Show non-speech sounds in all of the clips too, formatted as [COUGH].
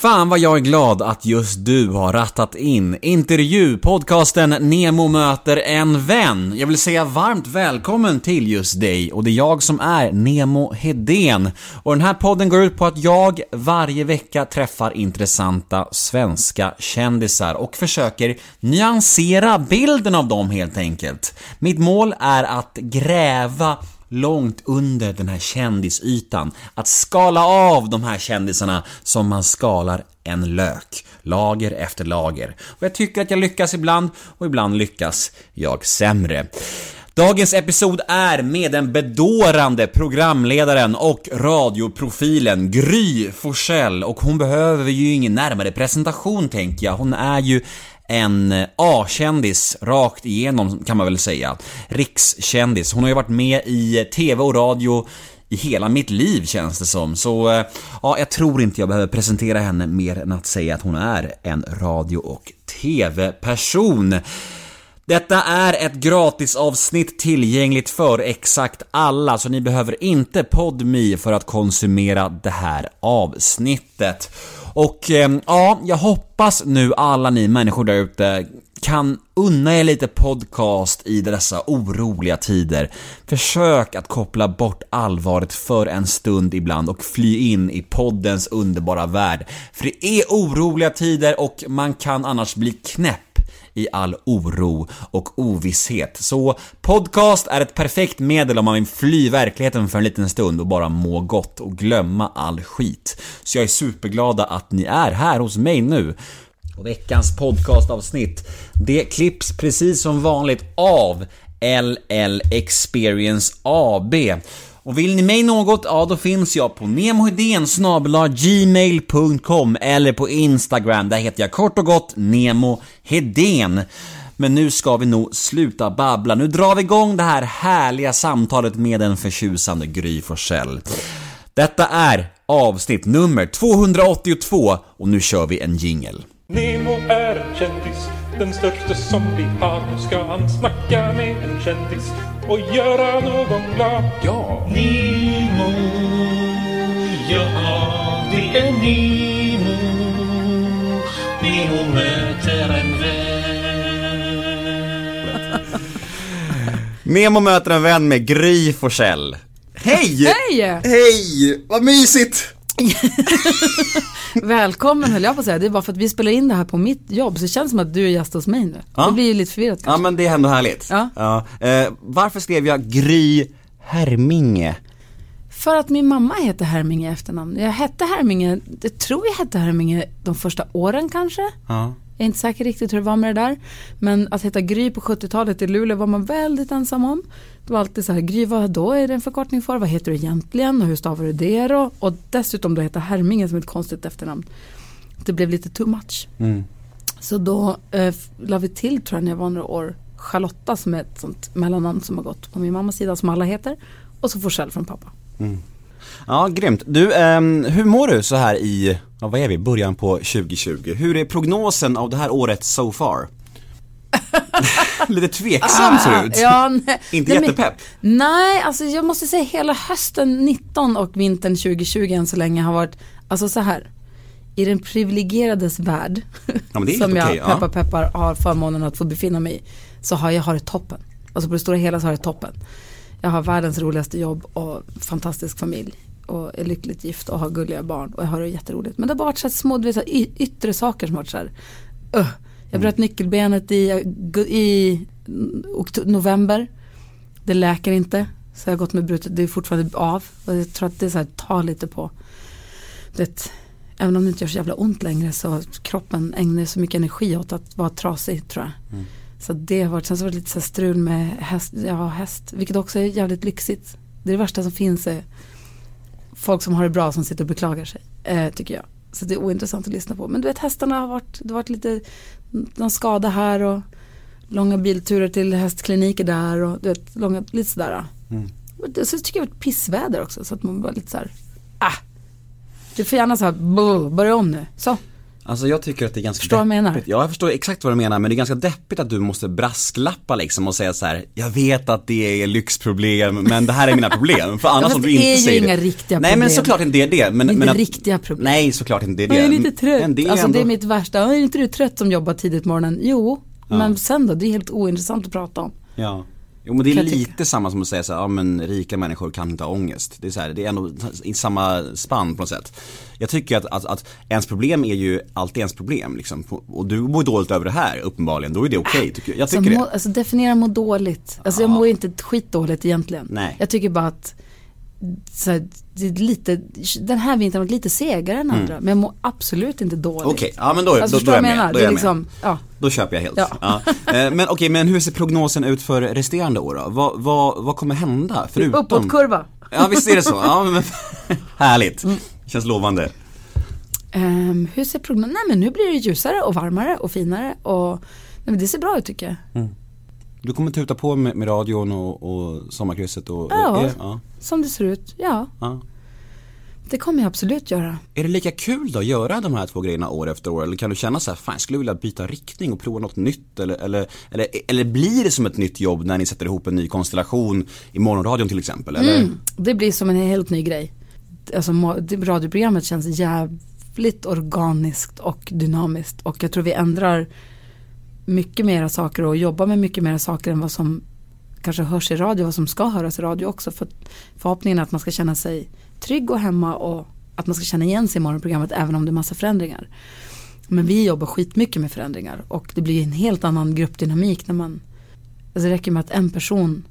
Fan vad jag är glad att just du har rattat in intervjupodcasten Nemo möter en vän. Jag vill säga varmt välkommen till just dig och det är jag som är Nemo Hedén. Och den här podden går ut på att jag varje vecka träffar intressanta svenska kändisar och försöker nyansera bilden av dem helt enkelt. Mitt mål är att gräva långt under den här kändisytan. Att skala av de här kändisarna som man skalar en lök. Lager efter lager. Och jag tycker att jag lyckas ibland och ibland lyckas jag sämre. Dagens episod är med den bedårande programledaren och radioprofilen Gry Forsell och hon behöver ju ingen närmare presentation tänker jag. Hon är ju en eh, A-kändis rakt igenom kan man väl säga. Rikskändis. Hon har ju varit med i eh, TV och radio i hela mitt liv känns det som. Så eh, ja, jag tror inte jag behöver presentera henne mer än att säga att hon är en radio och TV-person. Detta är ett gratisavsnitt tillgängligt för exakt alla, så ni behöver inte PodMe för att konsumera det här avsnittet. Och eh, ja, jag hoppas nu alla ni människor där ute kan unna er lite podcast i dessa oroliga tider. Försök att koppla bort allvaret för en stund ibland och fly in i poddens underbara värld. För det är oroliga tider och man kan annars bli knäpp i all oro och ovisshet. Så podcast är ett perfekt medel om man vill fly verkligheten för en liten stund och bara må gott och glömma all skit. Så jag är superglada att ni är här hos mig nu. Och veckans podcastavsnitt, det klipps precis som vanligt av LL Experience AB. Och vill ni mig något, ja då finns jag på nemohedén gmail.com eller på Instagram, där heter jag kort och gott Nemo Hedén. Men nu ska vi nog sluta babbla, nu drar vi igång det här härliga samtalet med den förtjusande Gry Forssell. Detta är avsnitt nummer 282 och nu kör vi en jingel. Nemo är en kändis, den största som vi har. Nu ska han snacka med en kändis och göra någon glad. Ja! Nemo, ja det är Nemo. Nemo möter en vän. Nemo möter en vän med Gry Forssell. Hej! Hej! Hej! Vad mysigt! [LAUGHS] Välkommen höll jag på att säga, det är bara för att vi spelar in det här på mitt jobb så det känns som att du är gäst hos mig nu. Ja. Det blir ju lite förvirrat Ja kanske. men det är ändå härligt. Ja. Eh, varför skrev jag Gry Herminge? För att min mamma heter Herminge i efternamn. Jag hette Herminge, jag tror jag hette Herminge de första åren kanske. Ja. Jag är inte säker riktigt hur det var med det där. Men att heta Gry på 70-talet i Luleå var man väldigt ensam om. Det var alltid så här, Gry vad då är det en förkortning för? Vad heter du egentligen och hur stavar du det då? Och dessutom då heta Herminge som ett konstigt efternamn. Det blev lite too much. Mm. Så då eh, la vi till tror jag när jag var några år Charlotta som är ett sånt mellannamn som har gått på min mammas sida som alla heter. Och så Forsell från pappa. Ja, grymt. Du, ehm, hur mår du så här i, ja, vad är vi, början på 2020? Hur är prognosen av det här året so far? Lite tveksam ser det ut. Ah, Ja, nej, Inte nej, men- jättepepp. Nej, alltså jag måste säga hela hösten 19 och vintern 2020 än så länge har varit, alltså så här. I den privilegierades värld, men är som jag ja. peppar peppar har förmånen att få befinna mig i, så har jag har det toppen. Alltså på det stora hela så har jag det toppen. Jag har världens roligaste jobb och fantastisk familj och är lyckligt gift och har gulliga barn och jag har det jätteroligt. Men det har bara varit så här små, du vet, så här, y- yttre saker som har varit så här, uh, jag bröt nyckelbenet i, i november. Det läker inte. Så jag har gått med brutet, det är fortfarande av. Och jag tror att det är så här, tar lite på. Det, även om det inte gör så jävla ont längre så kroppen ägnar så mycket energi åt att vara trasig tror jag. Så det har varit, sen så var det lite så strul med häst, ja, häst, vilket också är jävligt lyxigt. Det är det värsta som finns är folk som har det bra som sitter och beklagar sig, eh, tycker jag. Så det är ointressant att lyssna på. Men du vet hästarna har varit, det har varit lite, någon skada här och långa bilturer till hästkliniker där och du vet, långa, lite sådär. Det- Så tycker jag det var ett pissväder också så att man var lite så här, ah. Du får gärna så här, "Buh, börja om nu. Så. Alltså jag tycker att det är ganska Förstår jag menar? deppigt. Ja, jag förstår exakt vad du menar, men det är ganska deppigt att du måste brasklappa liksom och säga så här: jag vet att det är lyxproblem, men det här är mina problem. För [LAUGHS] annars fast om du det inte är ju säger inga det. riktiga Nej men problem. såklart inte det är det. Men, Det är men inte att, riktiga problem. Nej, såklart inte det är det. Jag är lite trött. Men det är alltså ändå... det är mitt värsta. Ja, Är inte du trött som jobbar tidigt på morgonen? Jo, men sen då? Det är helt ointressant att prata om. Ja. Jo men det är lite samma som att säga så här, ja men rika människor kan inte ha ångest. Det är så här, det är ändå i samma spann på något sätt. Jag tycker att, att, att ens problem är ju alltid ens problem liksom. Och du mår dåligt över det här uppenbarligen, då är det okej tycker jag. Jag Så tycker må, det. alltså definiera må dåligt. Alltså jag mår ju inte skitdåligt egentligen. Nej. Jag tycker bara att så här, det är lite, den här vintern har varit lite segare än andra. Men jag mår absolut inte dåligt. Mm. Okej, ja men då, Alltså då, då är jag menar? med. Då är jag med. liksom, ja. Då köper jag helt. Ja. Ja. Eh, Men okej, men hur ser prognosen ut för resterande år då? Vad, vad, vad kommer hända? Förutom... Uppåtkurva. Ja visst är det så. Ja, men... [LAUGHS] Härligt. Mm. Känns lovande. Ehm, hur ser prognosen? Nej men nu blir det ljusare och varmare och finare och nej, men det ser bra ut tycker jag. Du kommer tuta på med, med radion och, och sommarkrysset och... Ja. är, ja. Som det ser ut, ja. ja. Det kommer jag absolut göra. Är det lika kul då att göra de här två grejerna år efter år? Eller kan du känna så här, fan jag skulle vilja byta riktning och prova något nytt? Eller, eller, eller, eller blir det som ett nytt jobb när ni sätter ihop en ny konstellation i morgonradion till exempel? Eller? Mm, det blir som en helt ny grej. Alltså radioprogrammet känns jävligt organiskt och dynamiskt och jag tror vi ändrar mycket mera saker och jobbar med mycket mera saker än vad som kanske hörs i radio, vad som ska höras i radio också. För förhoppningen är att man ska känna sig trygg och hemma och att man ska känna igen sig i morgonprogrammet även om det är massa förändringar. Men vi jobbar skitmycket med förändringar och det blir en helt annan gruppdynamik när man, alltså det räcker med att en person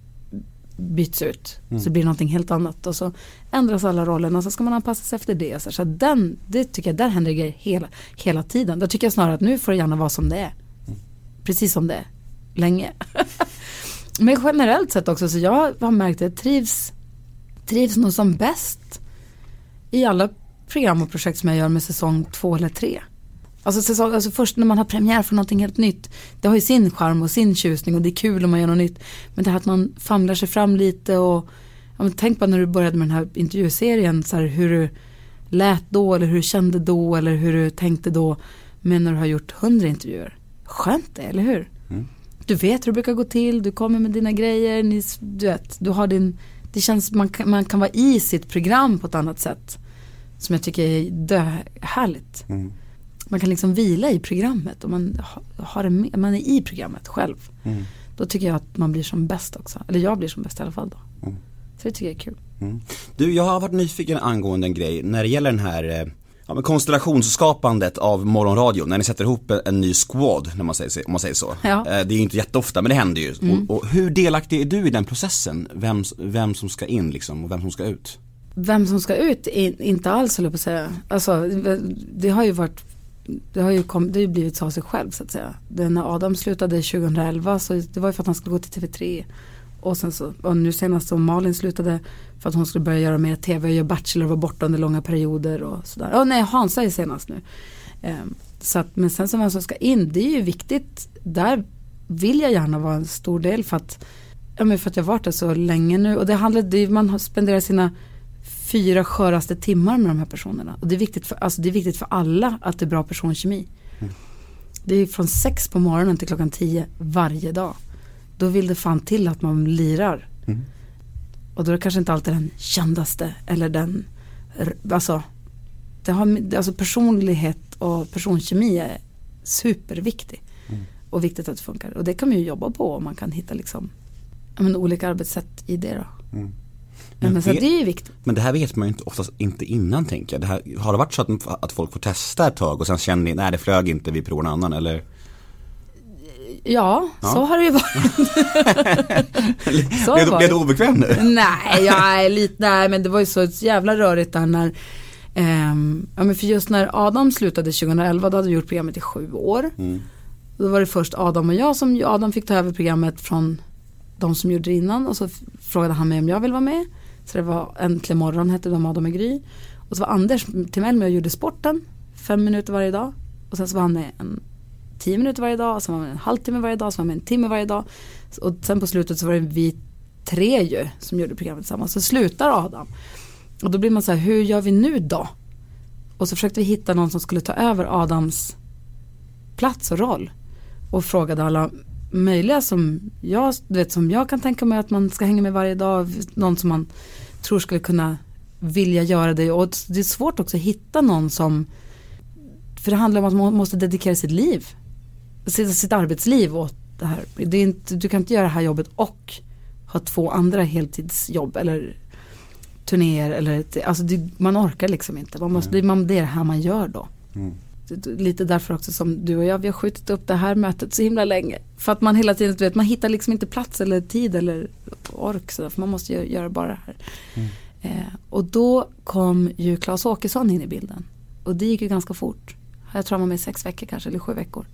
byts ut så blir det någonting helt annat och så ändras alla rollerna och så ska man anpassa sig efter det. Så, den, det tycker jag, där händer grejer hela, hela tiden. Då tycker jag snarare att nu får det gärna vara som det är. Precis som det är, länge. [LAUGHS] Men generellt sett också, så jag har märkt att jag trivs, trivs nog som bäst i alla program och projekt som jag gör med säsong två eller tre. Alltså, säsong, alltså först när man har premiär för någonting helt nytt. Det har ju sin charm och sin tjusning och det är kul om man gör något nytt. Men det här att man famlar sig fram lite och ja, men tänk på när du började med den här intervjuserien. Så här, hur du lät då eller hur du kände då eller hur du tänkte då. Men när du har gjort hundra intervjuer. Skönt det, eller hur? Du vet hur det brukar gå till, du kommer med dina grejer, ni, du vet, du har din, det känns, man kan, man kan vara i sitt program på ett annat sätt. Som jag tycker är dö, härligt. Man kan liksom vila i programmet och man, ha- har det med, man är i programmet själv. Då tycker jag att man blir som bäst också. Eller jag blir som bäst i alla fall då. Så det tycker jag är kul. Du, jag har varit nyfiken angående en grej när det gäller den här eh, ja, men konstellationsskapandet av morgonradio, när ni sätter ihop en, en ny squad, när man säger, så- om man säger så. Ja. Eh, Det är ju inte jätteofta, men det händer ju. Och, och hur delaktig är du i den processen? Vem, vem som ska in liksom och vem som ska ut? Vem som ska ut, är inte alls höll jag på att säga. Alltså, det har ju varit det har ju, kom, det har ju blivit så av sig själv så att säga. Det, när Adam slutade 2011 så det var ju för att han skulle gå till TV3. Och sen så, och nu senast så Malin slutade för att hon skulle börja göra mer TV och göra Bachelor och vara borta under långa perioder och sådär. Åh nej, Hansa är senast nu. Ehm, så att, men sen så vem som ska in, det är ju viktigt. Där vill jag gärna vara en stor del för att, ja, men för att jag varit där så länge nu. Och det handlar, man har spenderat sina fyra sköraste timmar med de här personerna. Och det är viktigt för, alltså det är viktigt för alla att det är bra personkemi. Det är från sex på morgonen till klockan tio varje dag. Då vill det fan till att man lirar. Och då är det kanske inte alltid den kändaste eller den, alltså, det har, alltså personlighet och personkemi är superviktig. Och viktigt att det funkar. Och det kan man ju jobba på om man kan hitta liksom, men olika arbetssätt i det då. Ja, men så vet- det är ju viktigt. Men det här vet man ju inte, oftast inte innan tänker jag. Det här, har det varit så att, att folk får testa ett tag och sen känner ni, nej det flög inte, vi provar en annan eller? Ja, så har det ju varit. [LAUGHS] Så blev, det du- blev du obekväm nu? Nej, jag är lite, nej men det var ju så jävla rörigt där när ehm, Ja men för just när Adam slutade 2011 då hade vi gjort programmet i sju år. Då var det först Adam och jag som, Adam fick ta över programmet från de som gjorde det innan och så frågade han mig om jag vill vara med. Så det var Äntligen morgon hette med Adam och Gry. Och så var Anders Timell med och gjorde sporten, fem minuter varje dag. Och sen så var han med en tio minuter varje dag, sen var man en halvtimme varje dag, sen var man en timme varje dag. Och sen på slutet så var det vi tre ju som gjorde programmet tillsammans. Så slutar Adam. Och då blir man så här, hur gör vi nu då? Och så försökte vi hitta någon som skulle ta över Adams plats och roll. Och frågade alla möjliga som jag, du vet, som jag kan tänka mig att man ska hänga med varje dag. Någon som man tror skulle kunna vilja göra det. Och det är svårt också att hitta någon som, för det handlar om att man måste dedikera sitt liv, sitt, sitt arbetsliv åt det här. Det är inte, du kan inte göra det här jobbet och ha två andra heltidsjobb eller turnéer eller, alltså det, man orkar liksom inte. Man måste, det, är det här man gör då. Det- Lite därför också som du och jag, vi har skjutit upp det här mötet så himla länge. För att man hela tiden, du vet, man hittar liksom inte plats eller tid eller ork så där, för man måste ju göra bara det här. Eh, och då kom ju Claes Åkesson in i bilden. Och det gick ju ganska fort. Jag tror han var med i sex veckor kanske, eller sju veckor.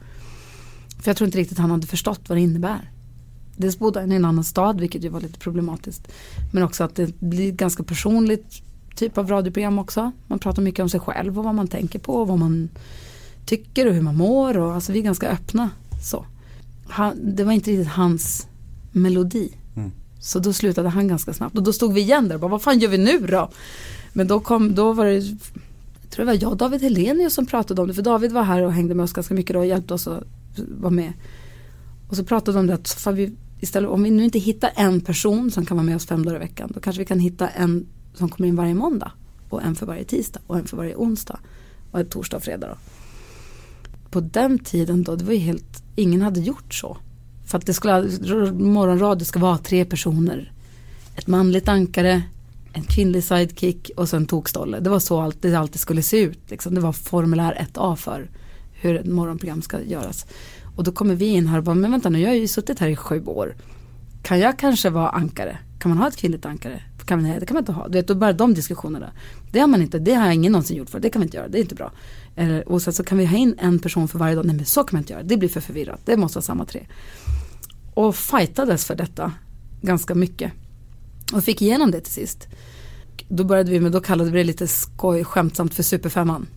För jag tror inte riktigt han hade förstått vad det innebär. Dels bodde han i en annan stad, vilket ju var lite problematiskt. Men också att det blir ganska personligt typ av radioprogram också. Man pratar mycket om sig själv och vad man tänker på och vad man tycker och hur man mår. Och, alltså vi är ganska öppna. Så. Han, det var inte riktigt hans melodi. Så då slutade han ganska snabbt. Och då stod vi igen där och bara, vad fan gör vi nu då? Men då kom, då var det, jag tror det var jag och David Helenius som pratade om det. För David var här och hängde med oss ganska mycket då och hjälpte oss att vara med. Och så pratade de om det att fan, vi, istället, om vi nu inte hittar en person som kan vara med oss fem dagar i veckan. Då kanske vi kan hitta en som kommer in varje måndag. Och en för varje tisdag och en för varje onsdag. Och en torsdag och fredag då. På den tiden då, det var ju helt, ingen hade gjort så. För att det skulle, morgonradio ska vara tre personer. Ett manligt ankare, en kvinnlig sidekick och sen en tokstolle. Det var så allt, det alltid skulle se ut. Liksom. Det var formulär 1A för hur ett morgonprogram ska göras. Och då kommer vi in här och bara, men vänta nu, jag har ju suttit här i sju år. Kan jag kanske vara ankare? Kan man ha ett kvinnligt ankare? Kan man, nej, det kan man inte ha. Du vet, då börjar de diskussionerna. Det har man inte, det har ingen någonsin gjort för. Det kan vi inte göra, det är inte bra. Eller, och sen så kan vi ha in en person för varje dag. Nej men så kan man inte göra, det blir för förvirrat. Det måste vara samma tre. Och fightades för detta ganska mycket. Och fick igenom det till sist. Då började vi med, då kallade vi det lite skoj, skämtsamt för Superfemman.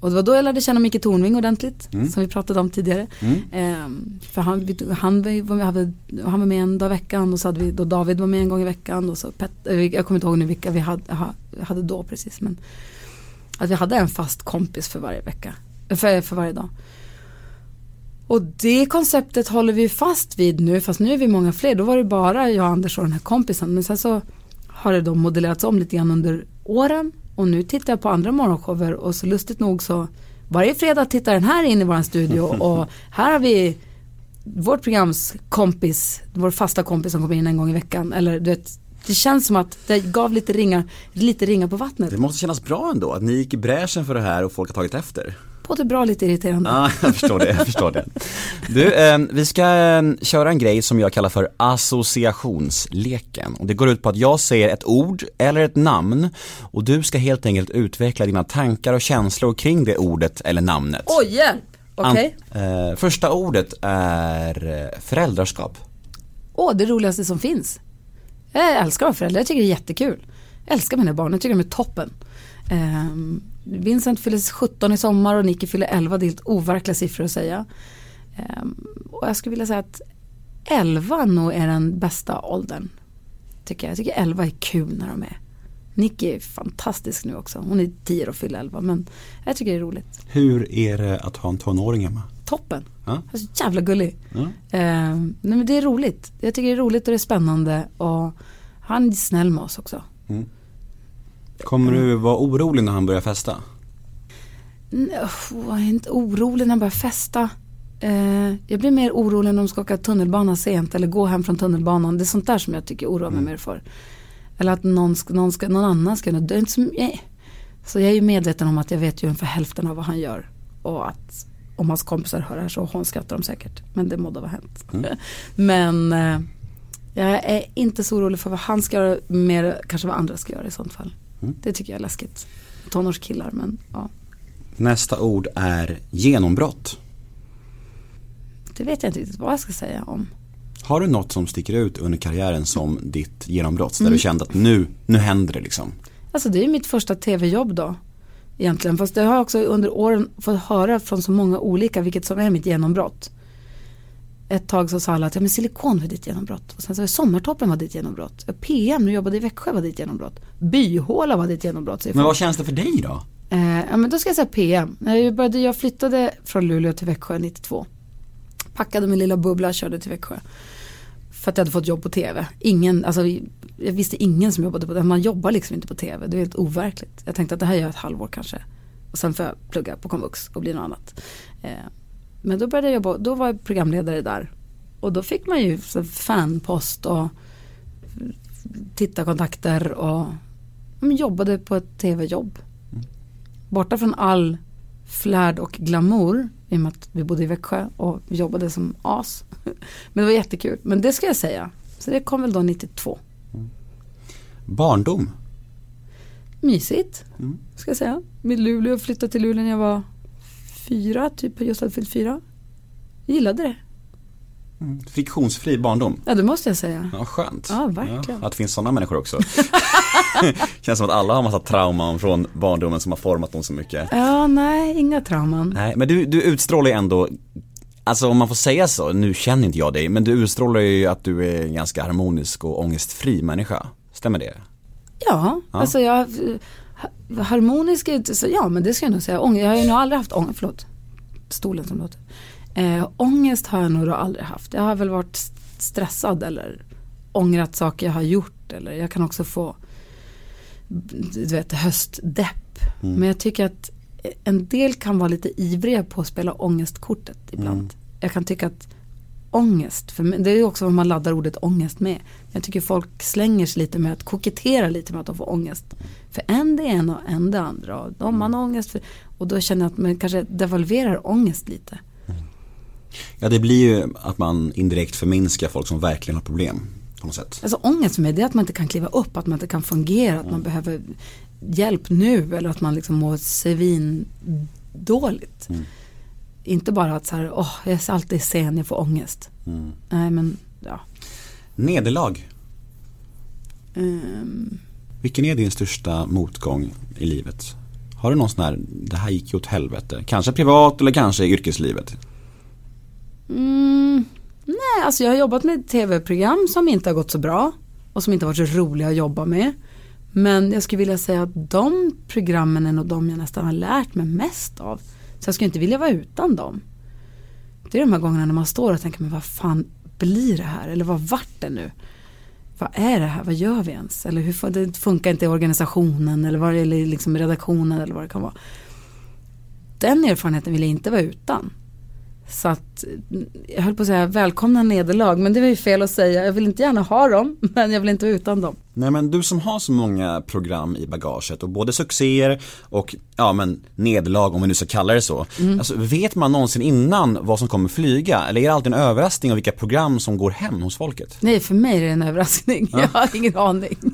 Och det var då jag lärde känna Micke Tornving ordentligt, som vi pratade om tidigare. Ehm, för han, han, var, han var med en dag i veckan och så hade vi, då David var med en gång i veckan och så Pet, eh, jag kommer inte ihåg nu vilka vi hade, ha, hade då precis. Men att vi hade en fast kompis för varje vecka, för, för varje dag. Och det konceptet håller vi fast vid nu, fast nu är vi många fler. Då var det bara jag, Anders och den här kompisen. Men sen så har det då modellerats om lite grann under åren. Och nu tittar jag på andra morgonshower och så lustigt nog så varje fredag tittar den här in i våran studio [LAUGHS] och här har vi vårt programs kompis, vår fasta kompis som kommer in en gång i veckan. Eller du vet, det känns som att det gav lite ringar, lite ringar på vattnet. Det måste kännas bra ändå att ni gick i bräschen för det här och folk har tagit efter. Både bra och lite irriterande. Ja, jag förstår det, jag förstår det. Du, eh, vi ska eh, köra en grej som jag kallar för associationsleken. Och det går ut på att jag säger ett ord eller ett namn och du ska helt enkelt utveckla dina tankar och känslor kring det ordet eller namnet. Oj, hjälp! Okej. An- eh, första ordet är eh, föräldraskap. Åh, det roligaste som finns. Jag älskar att vara förälder, jag tycker det är jättekul. Jag älskar mina barn, jag tycker de är toppen. Ehm, Vincent fyller 17 i sommar och Nicky fyller 11, det är helt overkliga siffror att säga. Ehm, och jag skulle vilja säga att 11 nog är den bästa åldern. Tycker jag. jag tycker 11 är kul när de är. Nicky är fantastisk nu också. Hon är 10 och fyller 11 men jag tycker det är roligt. Hur är det att ha en tonåring hemma? Toppen. Ja. Han är så jävla gullig. Ja. Eh, nej men det är roligt. Jag tycker det är roligt och det är spännande och han är snäll med oss också. Kommer du vara orolig när han börjar festa? Mm, Jag är inte orolig när han börjar festa. Eh, jag blir mer orolig när de ska åka tunnelbana sent eller gå hem från tunnelbanan. Det är sånt där som jag tycker oroar mig mer för. Eller att någon, ska, någon, ska, någon annan ska det är inte så, nej. så jag är ju medveten om att jag vet ju ungefär hälften av vad han gör. Och att om hans kompisar hör det här så hånskrattar de säkert. Men det må då vara hänt. [LAUGHS] Men eh, jag är inte så orolig för vad han ska göra, mer kanske vad andra ska göra i sånt fall. Det tycker jag är läskigt. Tonårskillar men ja. Nästa ord är genombrott. Det vet jag inte riktigt vad jag ska säga om. Har du något som sticker ut under karriären som ditt genombrott? Där du kände att nu, nu händer det liksom. Alltså det är mitt första tv-jobb då. Egentligen. Fast jag har också under åren fått höra från så många olika vilket som är mitt genombrott. Ett tag så sa alla att ja, men silikon var ditt genombrott. Och sen så var Sommartoppen var ditt genombrott. PM, nu jobbade i Växjö var ditt genombrott. Byhåla var ditt genombrott. Men folk. vad känns det för dig då? Eh, ja men då ska jag säga PM. Jag, började, jag flyttade från Luleå till Växjö 92. Packade min lilla bubbla, körde till Växjö. För att jag hade fått jobb på tv. Ingen, alltså jag visste ingen som jobbade på det. Man jobbar liksom inte på tv. Det är helt overkligt. Jag tänkte att det här gör jag ett halvår kanske. Och sen får jag plugga på komvux och bli något annat. Eh, men då började jag jobba, då var jag programledare där. Och då fick man ju fanpost och tittarkontakter och men, jobbade på ett tv-jobb. Borta från all flärd och glamour i och med att vi bodde i Växjö och jobbade som as. [LAUGHS] Men det var jättekul. Men det ska jag säga. Så det kom väl då 92. Barndom? Mysigt, ska jag säga. Med Luleå, flyttade till Luleå när jag var fyra, typ just hade fyllt fyra. Jag gillade det. Fiktionsfri barndom? Ja, det måste jag säga. Ja, skönt. Ja, verkligen. Ja, att det finns sådana människor också. [LAUGHS] Känns som att alla har massa trauman från barndomen som har format dem så mycket. Ja, nej, inga trauman. Nej, men du, du utstrålar ju ändå Alltså om man får säga så, nu känner inte jag dig, men du utstrålar ju att du är en ganska harmonisk och ångestfri människa. Stämmer det? Ja, Ja. alltså jag, harmonisk är inte så, ja men det ska jag nog säga. Ång, jag har ju nog aldrig haft ångest, förlåt, stolen som låter. Eh, ångest har jag nog aldrig haft. Jag har väl varit st- stressad eller ångrat saker jag har gjort eller jag kan också få du vet höstdepp. Men jag tycker att en del kan vara lite ivriga på att spela ångestkortet ibland. Jag kan tycka att ångest, för mig- det är också vad man laddar ordet ångest med. Jag tycker folk slänger sig lite med att kokettera lite med att de får ångest. För en det ena och en det andra. Och de man har ångest för, och då känner jag att man kanske devalverar ångest lite. Ja, det blir ju att man indirekt förminskar folk som verkligen har problem på något sätt. Alltså ångest för mig det är att man inte kan kliva upp, att man inte kan fungera, att man behöver hjälp nu eller att man liksom mår svin dåligt. Inte bara att så här, åh, jag är alltid sen, jag får ångest. Nej men, ja. Nederlag. Ehm, vilken är din största motgång i livet? Har du någon sån här, det här gick ju åt helvete. Kanske privat eller kanske i yrkeslivet. Mm, nej, alltså jag har jobbat med tv-program som inte har gått så bra och som inte har varit så roliga att jobba med. Men jag skulle vilja säga att de programmen är nog de jag nästan har lärt mig mest av. Så jag skulle inte vilja vara utan dem. Det är de här gångerna när man står och tänker, men vad fan blir det här? Eller vad vart det nu? Vad är det här? Vad gör vi ens? Eller hur det funkar inte i organisationen eller, vad, eller liksom redaktionen eller vad det kan vara. Den erfarenheten vill jag inte vara utan. Så att jag höll på att säga välkomna nederlag men det var ju fel att säga. Jag vill inte gärna ha dem [LAUGHS] men jag vill inte vara utan dem. Nej men du som har så många program i bagaget och både succéer och ja men nederlag om vi nu ska kalla det så. Alltså, vet man någonsin innan vad som kommer flyga? Eller är det alltid en överraskning av vilka program som går hem hos folket? Nej för mig är det en överraskning. [LAUGHS] Jag har ingen aning. [LAUGHS]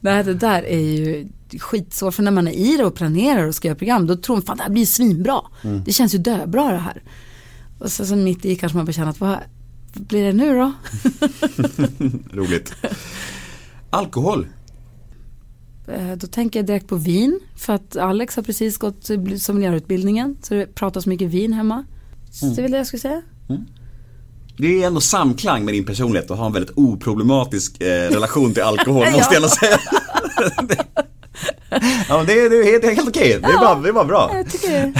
Nej det där är ju skitsvårt för när man är i det och planerar och ska göra program då tror man fan det här blir svinbra. Det känns ju döbra det här. Och så, så mitt i kanske man bara känner att vad blir det nu då? [LAUGHS] Roligt. Alkohol. Eh, Då tänker jag direkt på vin. För att Alex har precis gått sommelierutbildningen. Så det pratas mycket vin hemma. Så det är väl det jag skulle säga. Det är ändå samklang med din personlighet och har en väldigt oproblematisk eh, relation till alkohol [LAUGHS] måste jag ändå säga. ja [LAUGHS] det är, det är helt, helt okej, det är bara, det är bara bra. Jag tycker det.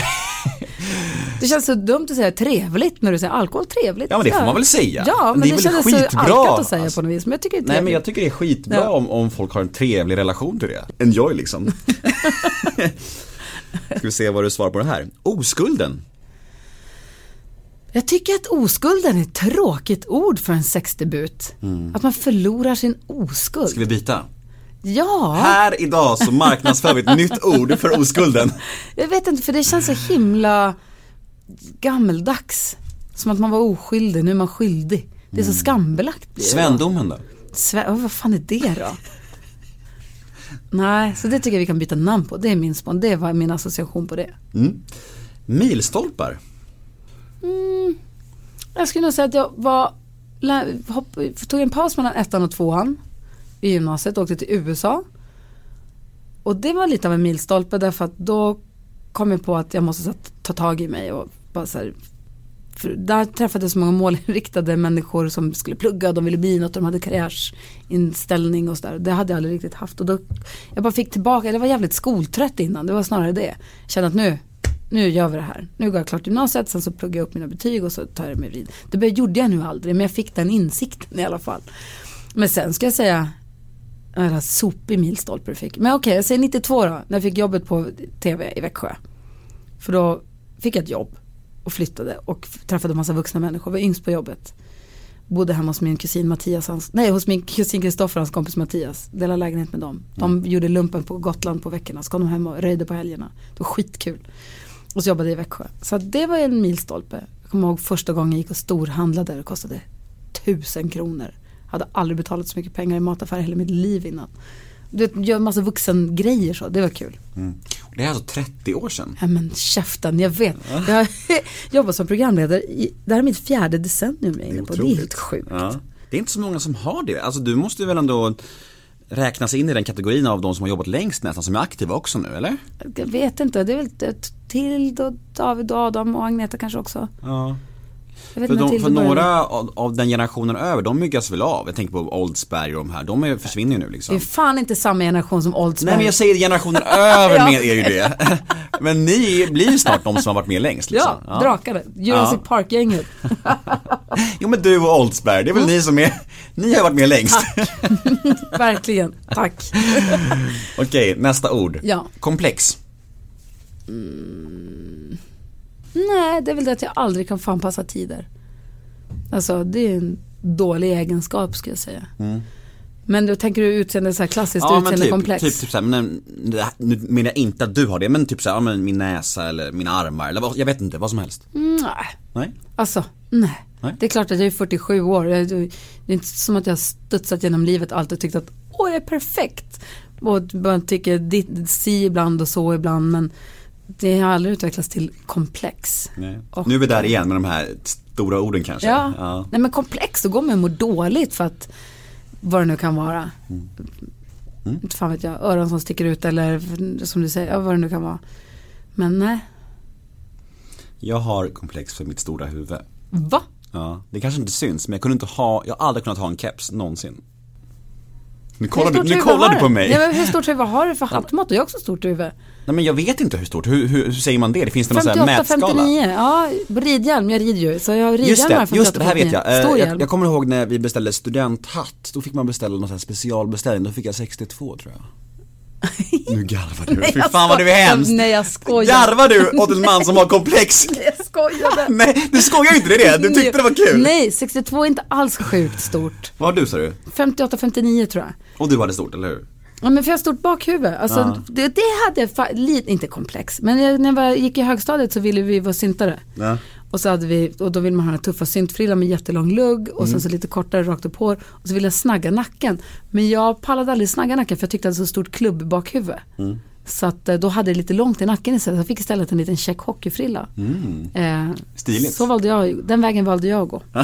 Det känns så dumt att säga trevligt när du säger alkohol trevligt. Ja men det får man väl säga. Ja men det det, är väl kändes så skitbra, alkat att säga alltså. på något vis. Men jag tycker det är trevligt. Nej men jag tycker det är skitbra Ja. om, om folk har en trevlig relation till det. Enjoy liksom. [LAUGHS] Ska vi se vad du svarar på det här. Oskulden. Jag tycker att oskulden är ett tråkigt ord för en sexdebut. Att man förlorar sin oskuld. Mm. Ska vi byta? Ja, Här idag så marknadsför vi ett nytt ord för oskulden. [LAUGHS] jag vet inte för det känns så himla gammeldags. Som att man var oskyldig, nu är man skyldig. Det är så skambelagt. blir det då. Svendomen då? Sve- oh, vad fan är det då? Nej, så det tycker jag vi kan byta namn på. Det är min spon, det var min association på det. Mm. Milstolpar. Jag skulle nog säga att jag var, hopp, tog en paus mellan ettan och tvåan i gymnasiet och åkte till USA. Och det var lite av en milstolpe därför att då kom jag på att jag måste ta tag i mig och bara så här, för där träffades många målinriktade människor som skulle plugga de ville bli något och de hade karriärsinställning och sådär. Det hade jag aldrig riktigt haft och då, jag bara fick tillbaka, jag var jävligt skoltrött innan, det var snarare det. Jag kände att nu, nu gör vi det här. Nu går jag klart gymnasiet, sen så pluggar jag upp mina betyg och så tar jag mig vid. Det gjorde jag nu aldrig, men jag fick den insikten i alla fall. Men sen ska jag säga, en sopig milstolpe du fick. Men okej, jag säger 92 då, när jag fick jobbet på tv i Växjö. För då fick jag ett jobb och flyttade och träffade massa vuxna människor, var yngst på jobbet. Bodde hemma hos min kusin Mattias, hans, nej hos min kusin Kristoffer hans kompis Mattias. Delade lägenhet med dem. De gjorde lumpen på Gotland på veckorna, så kom de hem och röjde på helgerna. Det var skitkul. Och så jobbade jag i Växjö. Så det var en milstolpe. Jag kommer ihåg första gången jag gick och storhandlade, det kostade tusen kronor. Hade aldrig betalat så mycket pengar i mataffär hela mitt liv innan. Du vet, gör massa vuxengrejer så, det var kul. Det är alltså 30 år sedan. Ja men käften, jag vet. Jag har [LAUGHS] jobbat som programledare, i, det här är mitt fjärde decennium jag är inne på. Det är helt sjukt. Ja. Det är inte så många som har det. Alltså du måste väl ändå räknas in i den kategorin av de som har jobbat längst nästan, som är aktiva också nu, eller? Jag vet inte, det är väl ett- Tild och David och Adam och Agneta kanske också. Ja. För, de, för några av, av den generationen över, de myggas väl av. Jag tänker på Oldsberg och de här, de är, försvinner ju nu Det liksom. är fan inte samma generation som Oldsberg. Nej men jag säger generationen [LAUGHS] över Ja. med är ju det. [LAUGHS] Men ni blir ju snart de som har varit med längst liksom. Ja, drakarna. Jurassic Ja. Park-gänget. [LAUGHS] Jo men du och Oldsberg, det är väl ni som är, ni har varit med längst. Verkligen, tack. Okej, nästa ord. Ja. Komplex. Nej, det är väl det att jag aldrig kan få anpassa tider. Alltså det är en dålig egenskap skulle jag säga. Men då tänker du utseende så här klassiskt Mm. Ja men utseende typ, typ, typ såhär, men nu menar jag inte att du har det, men typ såhär, ja, men min näsa eller mina armar eller vad, jag vet inte, vad som helst. Mm, nej, Nej? alltså nej. Nej. Det är klart att jag är 47 år. Det är inte som att jag har studsat genom livet och alltid tyckt att åh jag är perfekt. Och man tycker si ibland och så ibland men det har aldrig utvecklats till komplex. Nu är vi där igen med de här stora orden kanske. Ja. nej men komplex, då går man och mår dåligt för att vad det nu kan vara. Mm. Inte fan vet jag, öron som sticker ut eller som du säger, ja, vad det nu kan vara. Men nej, Jag har komplex för mitt stora huvud. va? Ja, det kanske inte syns men jag kunde inte ha, jag har aldrig kunnat ha en keps någonsin. Nu kollar du, nu kollar du på mig. Ja, men hur stort huvud har du för hattmått? Jag har också stort huvud. Nej men jag vet inte hur stort, hur, hur, hur säger man det? Det finns det någon sån här 58, mätskala? 59, ja ridhjälm, jag rider ju. Så jag har Just det, just det, det här vet jag. Eh, Stor jag. Jag kommer ihåg när vi beställde studenthatt, då fick man beställa någon sån här specialbeställning, då fick jag 62 tror jag. [LAUGHS] Nu garvar du, fy jag fan vad du är hemskt. Nej, jag skojar. Garvar du åt en man som har komplex? [LAUGHS] Jag skojade. Nej, du skojar inte, det är det, du tyckte det var kul. Nej, 62 är inte alls sjukt stort. Vad har du sa du? 58, 59 tror jag. Och du hade stort, eller hur? Ja men för jag har stort bakhuvud. Alltså, Ja. det, det hade jag lite, inte komplex. Men jag, när jag var- gick i högstadiet så ville vi vara syntare. Ja. Och så hade vi, och då vill man ha den tuffa syntfrillan med jättelång lugg och Mm. sen så lite kortare rakt upp hår. Och så ville jag snagga nacken. Men jag pallade aldrig snagga nacken för jag tyckte att det hade så stort klubbbakhuvud. Mm. Så att eh, då hade jag lite långt i nacken istället. Så jag fick istället en liten check hockeyfrilla. Eh, Mm. Stiligt. Så valde jag, den vägen valde jag att gå. [LAUGHS]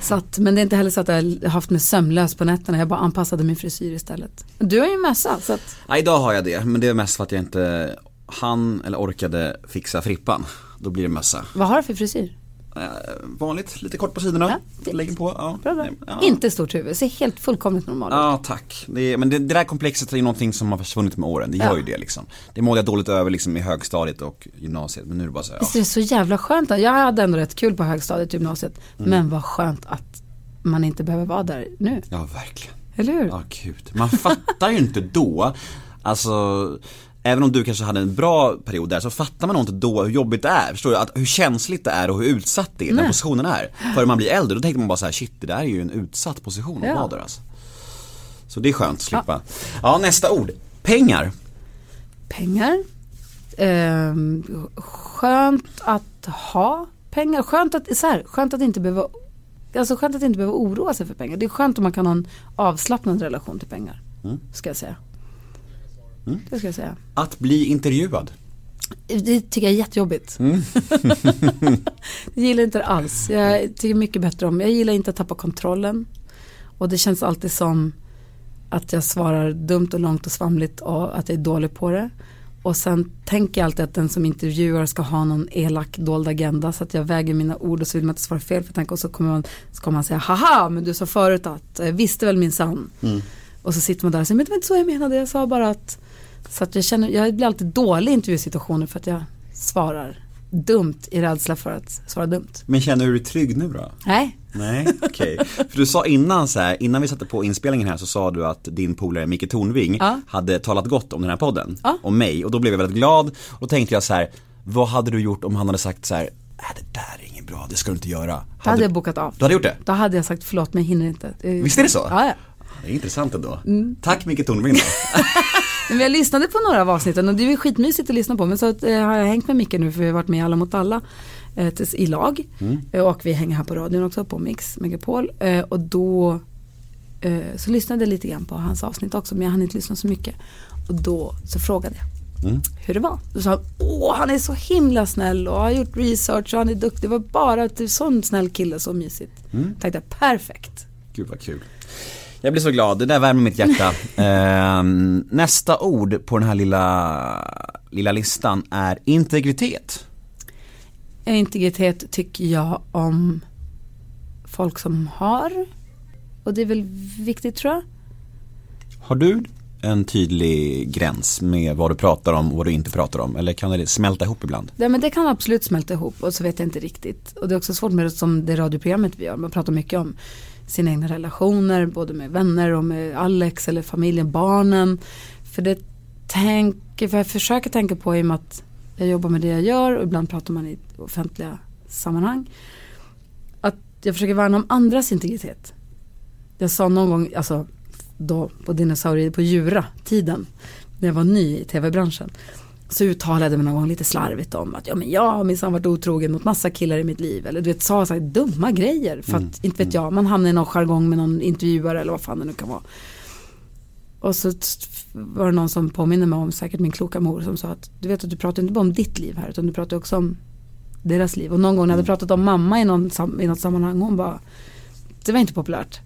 Så att, men det är inte heller så att jag har haft mig sömnlös på nätterna. Jag bara anpassade min frisyr istället. Du har ju mössa så att Ja, idag har jag det, men det är mest för att jag inte han eller orkade fixa frippan. Då blir det mössa. vad har du för frisyr? Eh, vanligt, lite kort på sidorna. Ja, fint. Lägger på, ja. Bra, bra. Ja. Inte stort huvud, ser helt fullkomligt normal ut. Ja, tack. Det är, men det, det där komplexet är ju någonting som har försvunnit med åren. Det gör ju det liksom. Det mådde jag dåligt över liksom i högstadiet och gymnasiet, men nu är det bara så här, Visst ja. är det så jävla skönt? Jag hade ändå rätt kul på högstadiet och gymnasiet. Mm. Men vad skönt att man inte behöver vara där nu. Ja, verkligen. Eller hur? Ja, gud. Man fattar ju inte då, alltså Även om du kanske hade en bra period där så fattar man nog inte då hur jobbigt det är. Förstår du? Att, hur känsligt det är och hur utsatt det är, den Nej. positionen är. Förrän man blir äldre, då tänkte man bara så här: shit det där är ju en utsatt position att Ja. vara där alltså. Så det är skönt att slippa. Ja, nästa ord. Pengar. Pengar. Ehm, skönt att ha pengar. Skönt att, så här, skönt att inte behöva Alltså skönt att inte behöva oroa sig för pengar. Det är skönt om man kan ha en avslappnad relation till pengar. Mm. Ska jag säga. Det ska jag säga. Att bli intervjuad. Det tycker jag är jättejobbigt. [LAUGHS] jag gillar inte det alls. Jag tycker mycket bättre om, jag gillar inte att tappa kontrollen. Och det känns alltid som att jag svarar dumt och långt och svamligt och att jag är dålig på det. Och sen tänker jag alltid att den som intervjuar ska ha någon elak dold agenda så att jag väger mina ord och så vill man inte svara fel för tänker, och så kommer man, så kommer man säga haha men du sa förut att, jag visste väl min sann. Och så sitter man där och säger men det var inte så jag menade, jag sa bara att så att jag känner, jag blir alltid dålig i intervjusituationer för att jag svarar dumt i rädsla för att svara dumt. Men känner du dig trygg nu då? Nej, Nej, okej. För du sa innan så här, innan vi satte på inspelningen här så sa du att din polare Micke Tornving Ja. hade talat gott om den här podden. Ja. Om mig. Och då blev jag väldigt glad. Och då tänkte jag så här, vad hade du gjort om han hade sagt så här, nej det där är inget bra, det ska du inte göra. då hade jag bokat av. Du hade gjort det? Då hade jag sagt förlåt men jag hinner inte. Visst är det så? Ja, ja. Det är intressant ändå. Mm. Tack Micke Tornving då. [LAUGHS] Men jag lyssnade på några av avsnitten och det är skitmysigt att lyssna på. Men så att, eh, har jag hängt med Micke nu för vi har varit med i Alla mot alla eh, tills, i lag. Eh, och vi hänger här på radion också på Mix Megapol. Eh, och då så lyssnade jag lite grann på hans avsnitt också men jag hann inte lyssna så mycket. Och då så frågade jag Mm. hur det var. Då sa han, åh han är så himla snäll och har gjort research och han är duktig. Det var bara en sån snäll kille, så mysigt. Mm. Tänkte perfekt. Gud vad kul. Jag blir så glad, det där värmer mitt hjärta. [LAUGHS] Ehm, nästa ord på den här lilla, lilla listan är integritet. Integritet tycker jag om folk som har. Och det är väl viktigt tror jag. Har du en tydlig gräns med vad du pratar om och vad du inte pratar om? Eller kan det smälta ihop ibland? Nej, men det kan absolut smälta ihop och så vet jag inte riktigt. Och det är också svårt med det som det radioprogrammet vi gör. Man pratar mycket om sina egna relationer, både med vänner och med Alex eller familjen, barnen. För det tänker, för jag försöker tänka på i och med att jag jobbar med det jag gör och ibland pratar man i offentliga sammanhang. Att jag försöker värna om andras integritet. Jag sa någon gång, alltså då på dinosaurier på Djura-tiden, när jag var ny i tv-branschen. Så uttalade mig någon gång lite slarvigt om att ja men jag har minsann varit otrogen mot massa killar i mitt liv. Eller du vet, sa så här dumma grejer. För att, inte vet jag, man hamnar i någon jargong med någon intervjuare eller vad fan det nu kan vara. Och så var det någon som påminner mig om, säkert min kloka mor, som sa att du vet att du pratar inte bara om ditt liv här, utan du pratar också om deras liv. Och någon gång när jag hade pratat om mamma i, någon, i något sammanhang, hon bara, det var inte populärt.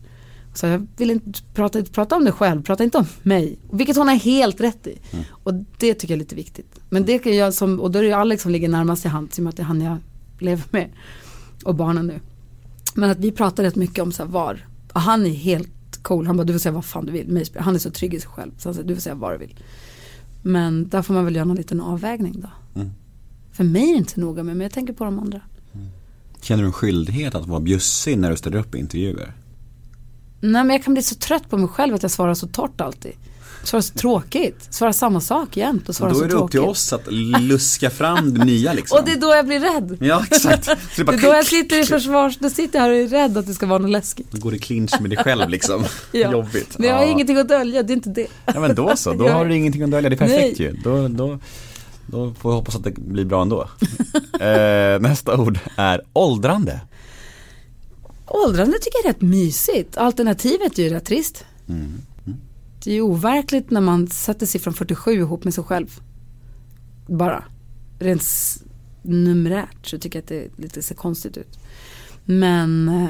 Så jag vill inte prata, prata om det själv, prata inte om mig. Vilket hon har helt rätt i. Och det tycker jag är lite viktigt. Men det kan jag som, och då är det ju Alex som ligger närmast i hand, i och med att det är han jag lever med. Och barnen nu. Men att vi pratar rätt mycket om så här var, och han är helt cool, han bara du får säga vad fan du vill. Han är så trygg i sig själv, så han säger du får säga vad du vill. Men där får man väl göra någon liten avvägning då. Mm. För mig är det inte så noga med, men jag tänker på de andra. Känner du en skyldighet att vara bjussig när du ställer upp i intervjuer? Nej men jag kan bli så trött på mig själv att jag svarar så torrt alltid. Svarar så tråkigt, svarar samma sak jämt och svarar Då så är det upp tråkigt. till oss att luska fram det nya [LAUGHS] liksom. Och det är då jag blir rädd. Ja exakt. Det [LAUGHS] Det bara är då jag sitter i försvars, då sitter jag här och är rädd att det ska vara något läskigt. Då går det clinch med dig själv liksom. [LAUGHS] Ja. Jobbigt. Men jag har Ja. ingenting att dölja, det är inte det. Ja men då så, då har du ingenting att dölja, det är perfekt Nej. ju. Då, då, då får vi hoppas att det blir bra ändå. eh, nästa ord är åldrande. Åldrande tycker jag är rätt mysigt. Alternativet är ju rätt trist. Mm. Det är ju overkligt när man sätter siffran 47 ihop med sig själv. Bara. Rent numerärt så tycker jag att det lite ser konstigt ut. Men eh,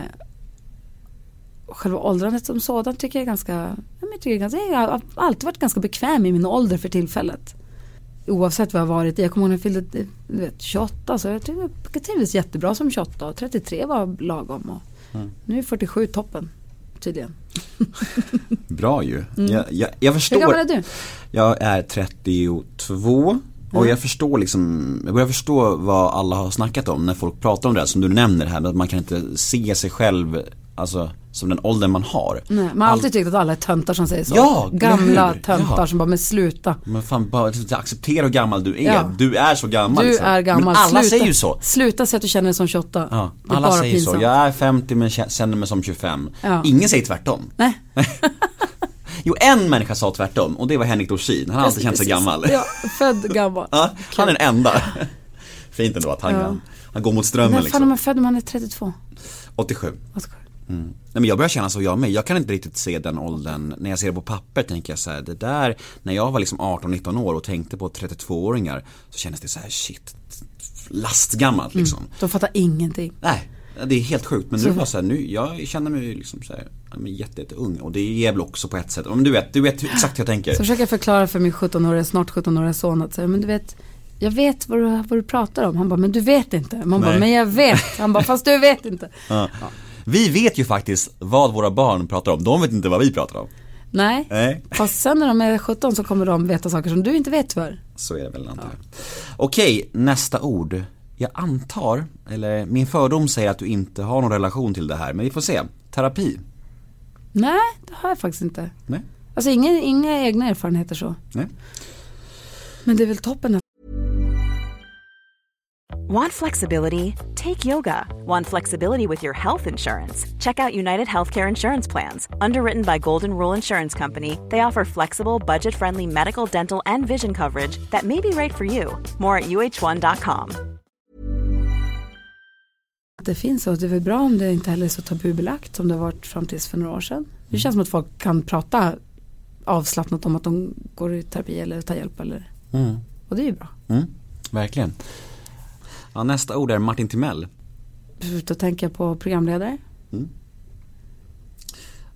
själva åldrandet som sådant tycker jag är ganska, jag, tycker ganska jag har alltid varit ganska bekväm i min ålder för tillfället. Oavsett vad jag har varit i. Jag kommer ihåg när jag fyllde eh, du vet, 28 så jag tyckte jag trivdes jättebra som 28 och 33 var lagom. Och nu är 47 toppen tydligen. [LAUGHS] Bra ju. Jag, jag, jag Hur förstår. gammal är du? Jag är 32 och jag förstår liksom, jag börjar förstå vad alla har snackat om när folk pratar om det här som du nämner här, att man kan inte se sig själv, alltså som den åldern man har. Nej, man har alltid tyckt att alla är töntar som säger så. Ja, Gamla töntar ja. som bara, men sluta. Men fan, bara liksom, acceptera hur gammal du är. Ja. Du är så gammal. Du liksom. är gammal. Men alla sluta, säger ju så. Sluta säga att du känner dig som 28. Ja, alla säger pinsamt. så. Jag är 50 men känner mig som 25. Ingen säger tvärtom. Nej. [LAUGHS] Jo, en människa sa tvärtom och det var Henrik Dorsin. Han har alltid känt sig gammal. Ja, född gammal. [LAUGHS] ja, han är den enda. [LAUGHS] Fint ändå att han, ja. han går mot strömmen liksom. När fan är liksom. man född om man är 32? 87. 87. Mm. Nej, men jag börjar känna så jag med. Jag kan inte riktigt se den åldern. När jag ser det på papper tänker jag så här, det där, när jag var liksom 18-19 år och tänkte på 32-åringar så kändes det så här shit, lastgammalt mm. liksom. Mm. De fattar ingenting. Nej, det är helt sjukt. Men nu var så här, nu, jag känner mig liksom så här, jätte, jätte ung. Och det är väl också på ett sätt, men du vet, du vet exakt hur jag tänker. Så försöker jag förklara för min 17-åriga, snart 17-åriga son att säga, men du vet jag vet vad du, vad du pratar om. Han bara, men du vet inte. Man bara, men jag vet. Han bara, fast du vet inte. Ja. Ja. Vi vet ju faktiskt vad våra barn pratar om, de vet inte vad vi pratar om. Nej, Nej. fast sen när de är 17 så kommer de veta saker som du inte vet tyvärr. Så är det väl antar jag. Okej, nästa ord. Jag antar, eller min fördom säger att du inte har någon relation till det här, men vi får se. Terapi? Nej, det har jag faktiskt inte. Nej? Alltså inga, inga egna erfarenheter så. Nej? Men det är väl toppen Want flexibility? Take yoga. Want flexibility with your health insurance? Check out United Healthcare Insurance Plans. Underwritten by Golden Rule Insurance Company, they offer flexible, budget friendly medical, dental, and vision coverage that may be right for you. More at uh1.com. det finns och det är väl bra om det inte heller är så tabubelagt som det har varit fram tills för några år sedan. Det känns som att folk kan prata avslappnat om att de går i terapi eller tar hjälp eller Mm. och det är ju bra. Mm, verkligen. Ja, nästa ord är Martin Timell. Då tänker jag på programledare.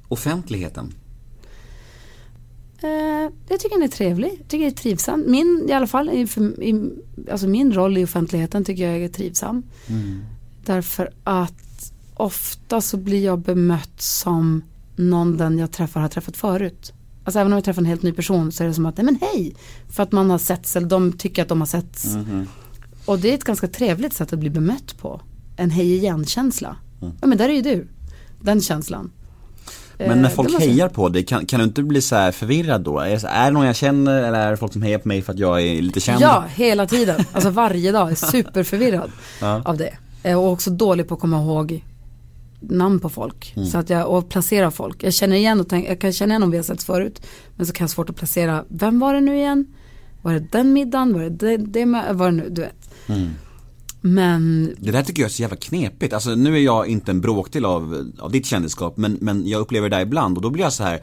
Offentligheten. Eh, jag tycker den är trevlig. Jag tycker det är trivsam. Min, i alla fall, i, i, alltså min roll i offentligheten tycker jag är trivsam. Därför att ofta så blir jag bemött som någon den jag träffar har träffat förut. Alltså även om jag träffar en helt ny person så är det som att, nej men hej. För att man har setts eller de tycker att de har setts. Och det är ett ganska trevligt sätt att bli bemött på. En hej igen-känsla. Ja men där är ju du. Den känslan. Men Eh, när det folk måste hejar på dig, kan, kan du inte bli så här förvirrad då? Är det, så, är det någon jag känner eller är det folk som hejar på mig för att jag är lite känd? Ja, hela tiden. Alltså varje dag. Är superförvirrad [LAUGHS] Ja. av det. Eh, Och också dålig på att komma ihåg namn på folk. Mm. Så att jag, och placera folk. Jag känner igen och tänk, jag kan känna igen om vi har setts förut. Men så kan jag svårt att placera, vem var det nu igen? Var det den middagen? Var det det, det var det nu, du vet. Mm. Men Det där tycker jag är så jävla knepigt. Alltså nu är jag inte en bråkdel av, av ditt kändisskap men, men jag upplever det där ibland och då blir jag så här.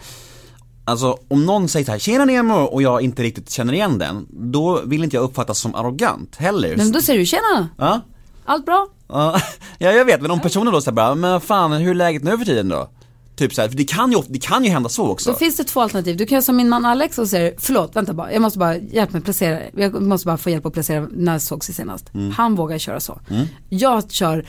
Alltså om någon säger så här, tjena Nemo och jag inte riktigt känner igen den, då vill inte jag uppfattas som arrogant heller. men då säger du, tjena, Ja, allt bra? ja, [LAUGHS] ja jag vet, men om personen då säger bara, men fan hur är läget nu för tiden då? Typ så här, för det kan ju, det kan ju hända så också. Då finns det två alternativ. Du kan göra som min man Alex och säger, förlåt, vänta bara, jag måste bara, hjälp mig placera, jag måste bara få hjälp att placera när sågs vi senast. Han vågar köra så. Jag kör, "K-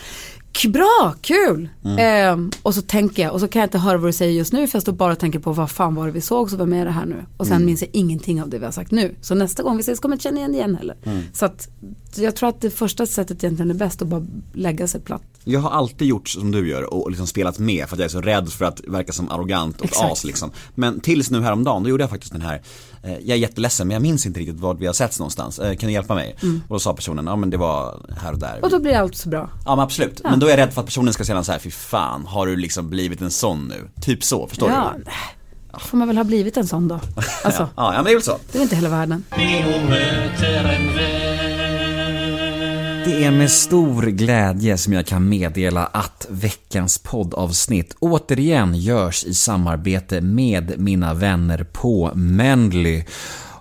bra, kul! Ehm, och så tänker jag, och så kan jag inte höra vad du säger just nu för jag står bara och tänker på vad fan var det vi såg, så vem är det här nu? Och sen minns jag ingenting av det vi har sagt nu. Så nästa gång vi ses kommer jag känna igen igen heller. Så att jag tror att det första sättet egentligen är bäst att bara lägga sig platt. Jag har alltid gjort som du gör och liksom spelat med för att jag är så rädd för att verka som arrogant och Exakt. as liksom. Men tills nu häromdagen, då gjorde jag faktiskt den här, eh, jag är jätteledsen men jag minns inte riktigt vart vi har setts någonstans, eh, kan du hjälpa mig? Och då sa personen, ja men det var här och där. Mm. Och då blir allt så bra. Ja men absolut, men då är jag rädd för att personen ska säga så här, fy fan, har du liksom blivit en sån nu? Typ så, förstår Ja, du? får man väl ha blivit en sån då. [LAUGHS] Alltså, Ja, ja men det är väl så. det är inte hela världen. Det är med stor glädje som jag kan meddela att veckans poddavsnitt återigen görs i samarbete med mina vänner på Mendly.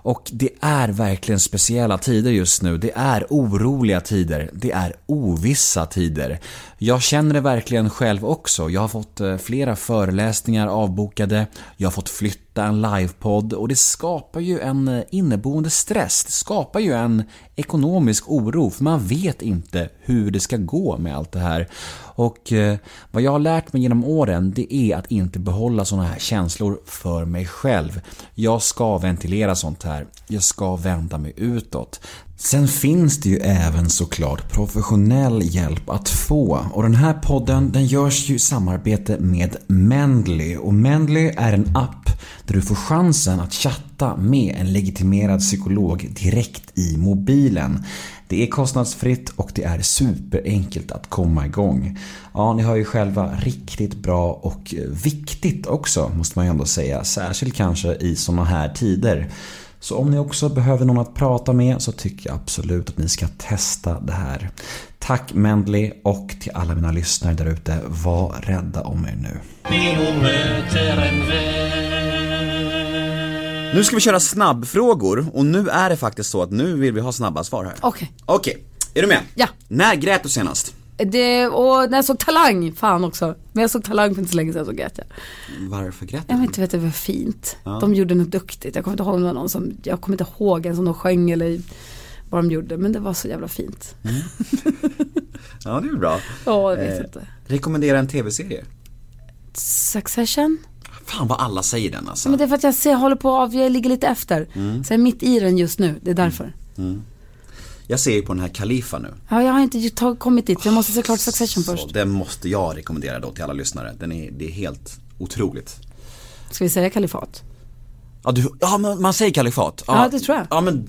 Och det är verkligen speciella tider just nu. Det är oroliga tider. Det är ovissa tider. Jag känner det verkligen själv också. Jag har fått eh, flera föreläsningar avbokade. Jag har fått flytta en livepodd och det skapar ju en eh, inneboende stress. Det skapar ju en ekonomisk oro för man vet inte hur det ska gå med allt det här. Och eh, vad jag har lärt mig genom åren det är att inte behålla sådana här känslor för mig själv. Jag ska ventilera sånt här. Jag ska vända mig utåt. Sen finns det ju även såklart professionell hjälp att få och den här podden den görs ju i samarbete med Mendly och Mendly är en app där du får chansen att chatta med en legitimerad psykolog direkt i mobilen. Det är kostnadsfritt och det är superenkelt att komma igång. Ja, ni hör ju själva riktigt bra och viktigt också måste man ju ändå säga. Särskilt kanske i såna här tider. Så om ni också behöver någon att prata med så tycker jag absolut att ni ska testa det här. Tack Mendley och till alla mina lyssnare där ute, var rädda om er nu. Nu ska vi köra snabbfrågor och nu är det faktiskt så att nu vill vi ha snabba svar här. Okej. Okej, är du med? Ja. När grät du senast? Det, och när jag såg Talang, fan också. Men jag såg Talang för inte så länge sedan så grät jag. Varför grät Jag du? vet inte, vet det var fint. Ja. De gjorde något duktigt. Jag kommer inte ihåg någon som, jag kommer inte ihåg en som de sjöng eller vad de gjorde. Men det var så jävla fint. [LAUGHS] Ja, det är bra. Ja, jag vet Eh, inte. Rekommendera en tv-serie. Succession? Fan vad alla säger den alltså. Men det är för att jag ser, håller på av, jag ligger lite efter. Mm. Så jag är mitt i den just nu, det är därför. Jag ser ju på den här Kalifa nu. Ja, jag har inte kommit dit, så jag måste se klart Succession Så först. den måste jag rekommendera då till alla lyssnare. Den är, det är helt otroligt. Ska vi säga kalifat? Ja, du, ja men man säger kalifat. Ja, det tror jag. Ja men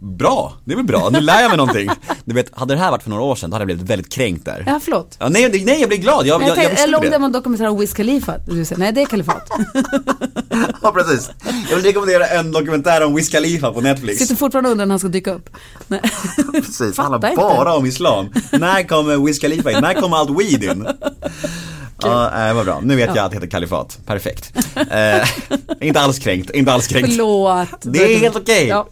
bra, det är väl bra, nu lär jag mig någonting. [LAUGHS] Du vet, hade det här varit för några år sedan då hade jag blivit väldigt kränkt där. Ja, förlåt. Ja, nej, det- nej jag blir glad, jag, Jag jag, jag, eller om det det. var en dokumentär om Wiz Khalifa. Du säger, nej det är kalifat. [LAUGHS] Ja precis. Jag vill rekommendera en dokumentär om Wiz Khalifa på Netflix. Sitter fortfarande undrar när han ska dyka upp. Nej. [LAUGHS] Precis, Fattar handlar bara om islam. När kommer Wiz Khalifa in? När kommer allt weed in? Ja, äh, vad bra. Nu vet jag att det heter kalifat. Perfekt. Eh, [LAUGHS] inte alls kränkt, inte alls kränkt. Förlåt. Det är helt okej. Ja.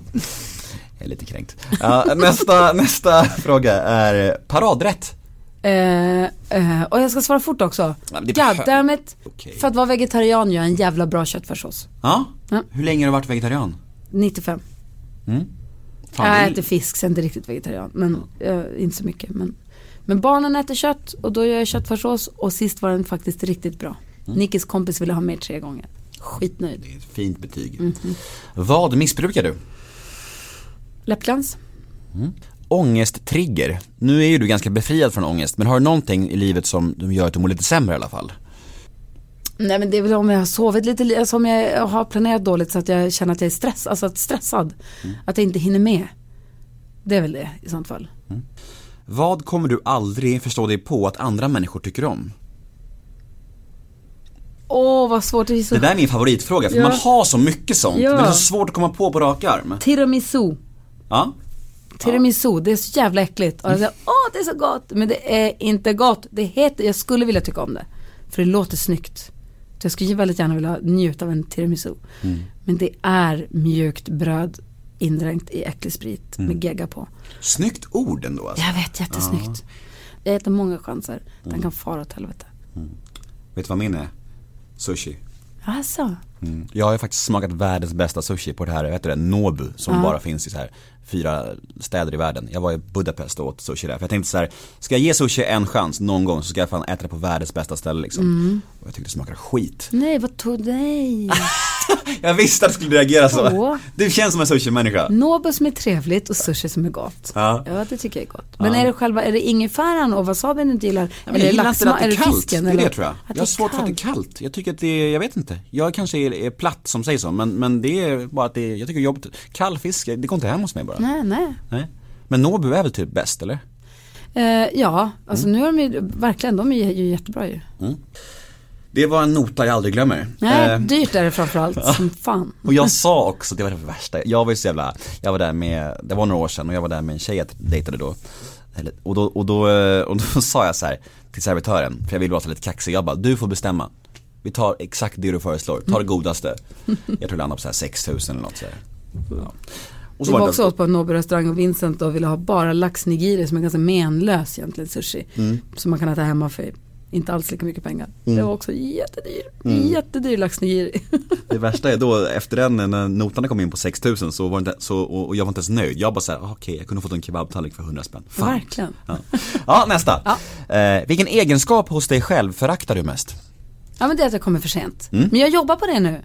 Jag är lite kränkt. Ja, nästa, nästa fråga är paradrätt. Eh, eh, och jag ska svara fort också. Ja, Goddammit. Okej. För att vara vegetarian gör en jävla bra köttfärssås. Ja. Ja. Hur länge har du varit vegetarian? 95. Fan, jag det äter fisk, är inte riktigt vegetarian. Men eh, inte så mycket. Men, men barnen äter kött och då gör jag köttfärssås. Och sist var den faktiskt riktigt bra. Mm. Nickis kompis ville ha mer tre gånger. Skitnöjd. Det är ett fint betyg. Mhm. Vad missbrukar du? Läppglans? Ångesttrigger. Nu är ju du ganska befriad från ångest, men har du någonting i livet som gör att du mår lite sämre i alla fall? Nej men det är väl om jag har sovit lite, li- alltså om jag har planerat dåligt så att jag känner att jag är stress, alltså att stressad. Mm. Att jag inte hinner med. Det är väl det i sånt fall. Vad kommer du aldrig förstå dig på att andra människor tycker om? Åh vad svårt, det är så... Det där är min favoritfråga, för Ja. man har så mycket sånt, Ja. men det är så svårt att komma på på rak arm. Tiramisu. Ja, Tiramisu, det är så jävla äckligt. Och jag säger, åh det är så gott. Men det är inte gott. Det heter, jag skulle vilja tycka om det. För det låter snyggt. Jag skulle väldigt gärna vilja njuta av en tiramisu. Men det är mjukt bröd indränkt i äcklig sprit med gegga på. snyggt ord ändå alltså. Jag vet, jättesnyggt. Jag äter många chanser. Den kan fara åt helvete. Vet du vad min är? Sushi. Alltså. Mm. Jag har ju faktiskt smakat världens bästa sushi på det här, vet du det, Nobu som bara finns i så här fyra städer i världen. Jag var i Budapest och åt sushi där, för jag tänkte så här, ska jag ge sushi en chans någon gång så ska jag fan äta det på världens bästa ställe liksom. Och jag tyckte det smakade skit. Nej, vad tog dig? [LAUGHS] Jag visste att du skulle reagera så. Du känns som en sushi-människa. Nobu som är trevligt och sushi som är gott. Ja. det tycker jag är gott. Men är det själva, är det ingefäran och wasabin du inte gillar? Men eller laxma, är det kallt, fisken? det är det tror jag. Jag har svårt för att det är kallt. kallt. Jag tycker att det är, jag vet inte. Jag kanske är, är platt som säger så, men, men det är bara att det är, jag tycker jobbigt. Kall fisk, det går inte hem hos mig bara. Nej, nej. Nej. Men Nobu är väl typ bäst eller? Eh, ja, alltså Mm. nu är de ju, verkligen, de är ju, jättebra ju. Det var en nota jag aldrig glömmer. Nej, Eh, dyrt är det framförallt, som fan. Och jag sa också, det var det värsta, jag var ju så jävla, jag var där med, det var några år sedan och jag var där med en tjej jag dejtade då Och då, och då, eh, och då [LAUGHS] sa jag så här till servitören, för jag ville vara lite kaxig, jag bara, du får bestämma Vi tar exakt det du föreslår, ta det godaste Jag tror det landade på så här 6000 eller något så här. Ja. Och Vi så var det- också åt på en Nobu-restaurang och Vincent och ville ha bara laxnigiri som är ganska menlös egentligen sushi. Mm. Som man kan äta hemma för inte alls lika mycket pengar. Mm. Det var också jättedyr, jättedyr laxnigiri. [LAUGHS] Det värsta är då, efter den, när notan kom in på 6000 så var inte, så, och jag var inte ens nöjd. Jag bara såhär, ah, okej jag kunde fått en kebabtallrik för 100 spänn. Fan. Verkligen. Ja, ja nästa. Eh, vilken egenskap hos dig själv föraktar du mest? Ja men det är att jag kommer för sent. Mm. Men jag jobbar på det nu.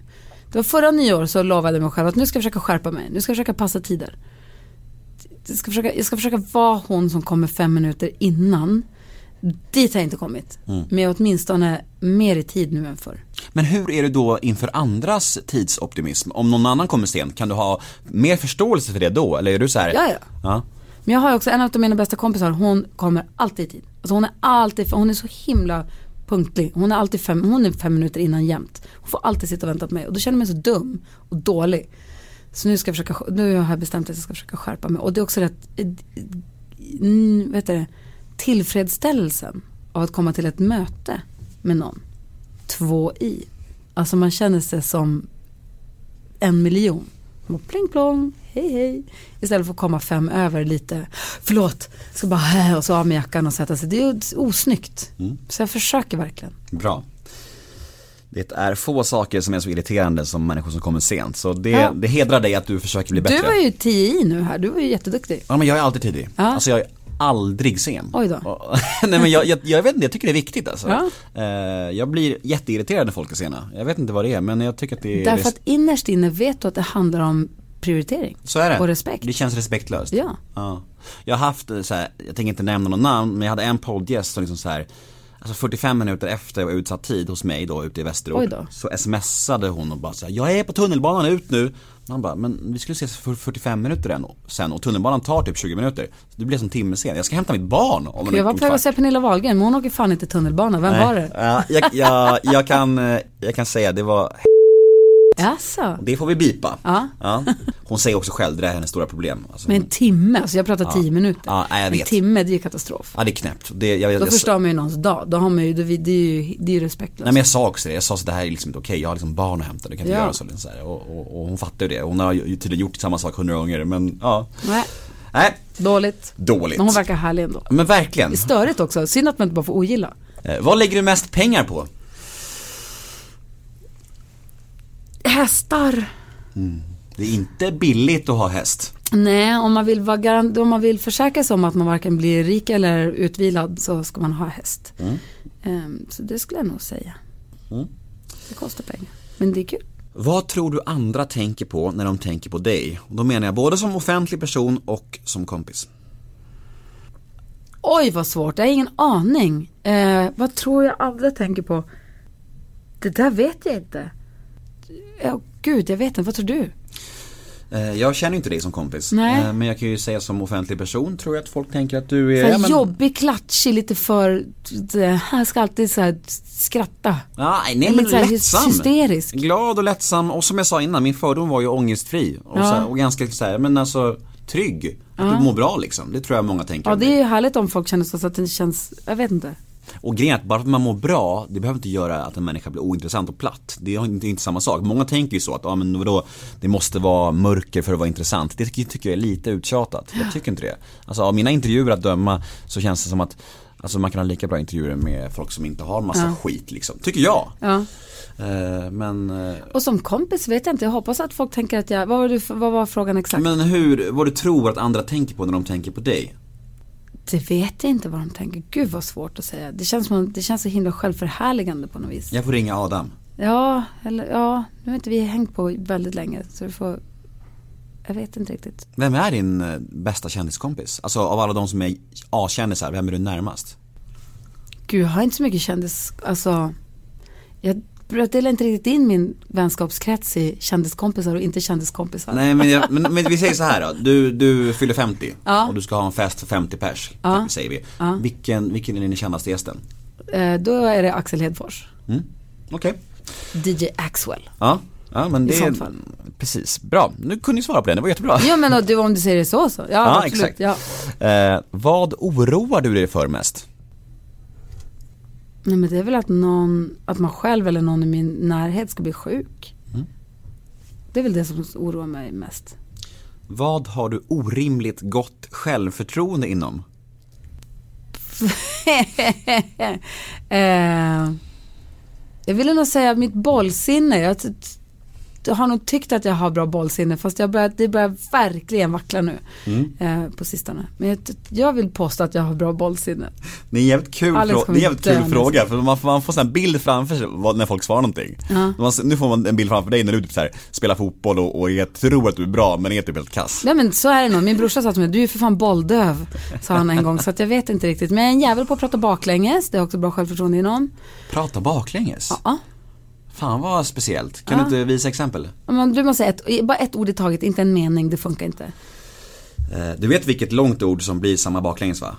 Det var förra nyår så lovade jag mig själv att nu ska jag försöka skärpa mig. Nu ska jag försöka passa tider. Jag ska försöka, jag ska försöka vara hon som kommer fem minuter innan. Dit har jag inte kommit. Mm. Men jag är åtminstone mer i tid nu än förr. Men hur är det då inför andras tidsoptimism? Om någon annan kommer sent, kan du ha mer förståelse för det då? Eller är du så här? Ja, ja. ja. Men jag har också en av mina bästa kompisar, hon kommer alltid i tid. Alltså hon är alltid, hon är så himla punktlig. Hon är alltid fem, hon är fem minuter innan jämt. Hon får alltid sitta och vänta på mig och då känner jag mig så dum och dålig. Så nu ska jag försöka, nu har jag bestämt att jag ska försöka skärpa mig. Och det är också rätt, eh, mm, vet du det, tillfredsställelsen av att komma till ett möte med någon. Två i. Alltså man känner sig som en miljon. Små pling plong, hej hej. Istället för att komma fem över lite, förlåt, ska bara här och så av med jackan och sätta sig. Det är ju osnyggt. Så jag försöker verkligen. Bra. Det är få saker som är så irriterande som människor som kommer sent. Så det, Ja. det hedrar dig att du försöker bli bättre. Du var ju 10 i nu här, du var ju jätteduktig. Ja men jag är alltid tidig. Ja. Alltså jag är aldrig sen. Oj då. [LAUGHS] Nej men jag, jag, jag vet inte, jag tycker det är viktigt alltså. Ja. Eh, jag blir jätteirriterad när folk är sena. Jag vet inte vad det är men jag tycker att det är Därför att innerst inne vet du att det handlar om prioritering. Så är det. Och respekt. Det känns respektlöst. Ja. ja. Jag har haft så här, jag tänker inte nämna någon namn, men jag hade en poddgäst som liksom så här Alltså 45 minuter efter utsatt tid hos mig då ute i Västerort. Så smsade hon och bara så här, jag är på tunnelbanan ut nu. Man bara, men vi skulle ses för 45 minuter än, sen. Och tunnelbanan tar typ 20 minuter. Så det blir som timme sen, jag ska hämta mitt barn om en Jag var en på väg att säga Pernilla Wahlgren, men hon åker fan inte tunnelbana. Vem var det? Ja, jag, jag, jag, kan, eh, jag kan säga, det var Jaså? Det får vi bipa. Ja. Hon säger också själv, det är hennes stora problem. Alltså, Med en timme, alltså jag pratar tio minuter. Ja, jag En vet. timme, det är ju katastrof. Ja det är knäppt. Det, jag, Då jag, förstör man ju någons dag. Då har man ju, det, det är ju, det är ju respektlöst. Nej men jag sa också det, jag sa så det här är liksom inte okej, jag har liksom barn att hämta, det kan inte Ja. göra så. liksom så här. Och, och, och hon fattar ju det, hon har ju tydligen gjort samma sak hundra gånger men ja. Nej, Nej, dåligt. dåligt. Men hon verkar härlig ändå. Men verkligen. Det är störigt också, synd att man inte bara får ogilla. Eh, vad lägger du mest pengar på? Hästar. Det är inte billigt att ha häst. Nej, om man vill, vara garant, om man vill försäkra sig om att man varken blir rik eller utvilad så ska man ha häst. Ehm, så det skulle jag nog säga. Mm. Det kostar pengar. Men det är kul. Vad tror du andra tänker på när de tänker på dig? Och då menar jag både som offentlig person och som kompis. Oj vad svårt, jag har ingen aning. Eh, vad tror jag andra tänker på? Det där vet jag inte. Ja, gud, jag vet inte. Vad tror du? Eh, Jag känner inte dig som kompis. Nej. Eh, Men jag kan ju säga som offentlig person tror jag att folk tänker att du är Så ja, men- Jobbig, klatschig, lite för... Jag ska alltid så skratta. Ja, nej Lite men här lättsam. hysterisk. Glad och lättsam och som jag sa innan, min fördom var ju ångestfri. Och, Ja. här, och ganska så här, men alltså trygg. Att du mår bra liksom. Det tror jag många tänker Ja, det är ju härligt om folk känner så, så att det känns... Jag vet inte. Och grejen är att bara för att man mår bra, det behöver inte göra att en människa blir ointressant och platt. Det är inte, inte samma sak. Många tänker ju så att, ja men vadå, det måste vara mörker för att vara intressant. Det tycker jag är lite uttjatat. Jag tycker inte det. Alltså av mina intervjuer att döma så känns det som att Alltså man kan ha lika bra intervjuer med folk som inte har massa skit liksom, tycker jag. Ja. Eh, men, eh, Och som kompis vet jag inte. Jag hoppas att folk tänker att jag... Vad var, du, vad var frågan exakt? men hur, vad du tror att andra tänker på när de tänker på dig? Det vet jag inte vad de tänker. Gud vad svårt att säga. Det känns, som, det känns så himla självförhärligande på något vis. Jag får ringa Adam. Ja, eller ja. Nu har inte vi hängt på väldigt länge. Så du får... Jag vet inte riktigt. Vem är din eh, bästa kändiskompis? Alltså av alla de som är A-kändisar, vem är du närmast? Gud, jag har inte så mycket kändis... Alltså... Jag delar inte riktigt in min vänskapskrets i kändiskompisar och inte kändiskompisar. Nej men, jag, men, men vi säger så här då, du, du fyller 50 Ja. och du ska ha en fest för 50 pers, Ja. säger vi. Ja. Vilken, vilken är den kändaste gästen? Eh, då är det Axel Hedfors. Okej. DJ Axwell. Ja, ja men det fall. Precis, bra. Nu kunde ni svara på det, det var jättebra. Ja men och du, om du säger det så så. Ja, Ja, absolut. exakt. Ja. Eh, vad oroar du dig för mest? Nej men det är väl att någon, att man själv eller någon i min närhet ska bli sjuk. Mm. Det är väl det som oroar mig mest. Vad har du orimligt gott självförtroende inom? [LAUGHS] eh, jag ville nog säga mitt bollsinne. Jag, jag har nog tyckt att jag har bra bollsinne fast jag börjar, det börjar verkligen vackla nu Mm. eh, på sistone. Men jag, jag vill påstå att jag har bra bollsinne. Det är en jävligt kul, frå- det är jävligt kul fråga för man får, man får en bild framför sig när folk svarar någonting. Ja. Man, nu får man en bild framför dig när du typ så här, spelar fotboll och, och jag tror att du är bra men är typ helt kass. Nej men så är det nog. Min brorsa sa till mig, du är för fan bolldöv. Sa han en gång. Så att jag vet inte riktigt. Men jag är en jävel på att prata baklänges. Det är också bra självförtroende inom. Prata baklänges? Ja. Fan vad speciellt. Kan du inte visa exempel? Men du måste säga ett, bara ett ord i taget, inte en mening. Det funkar inte. Eh, du vet vilket långt ord som blir samma baklänges va?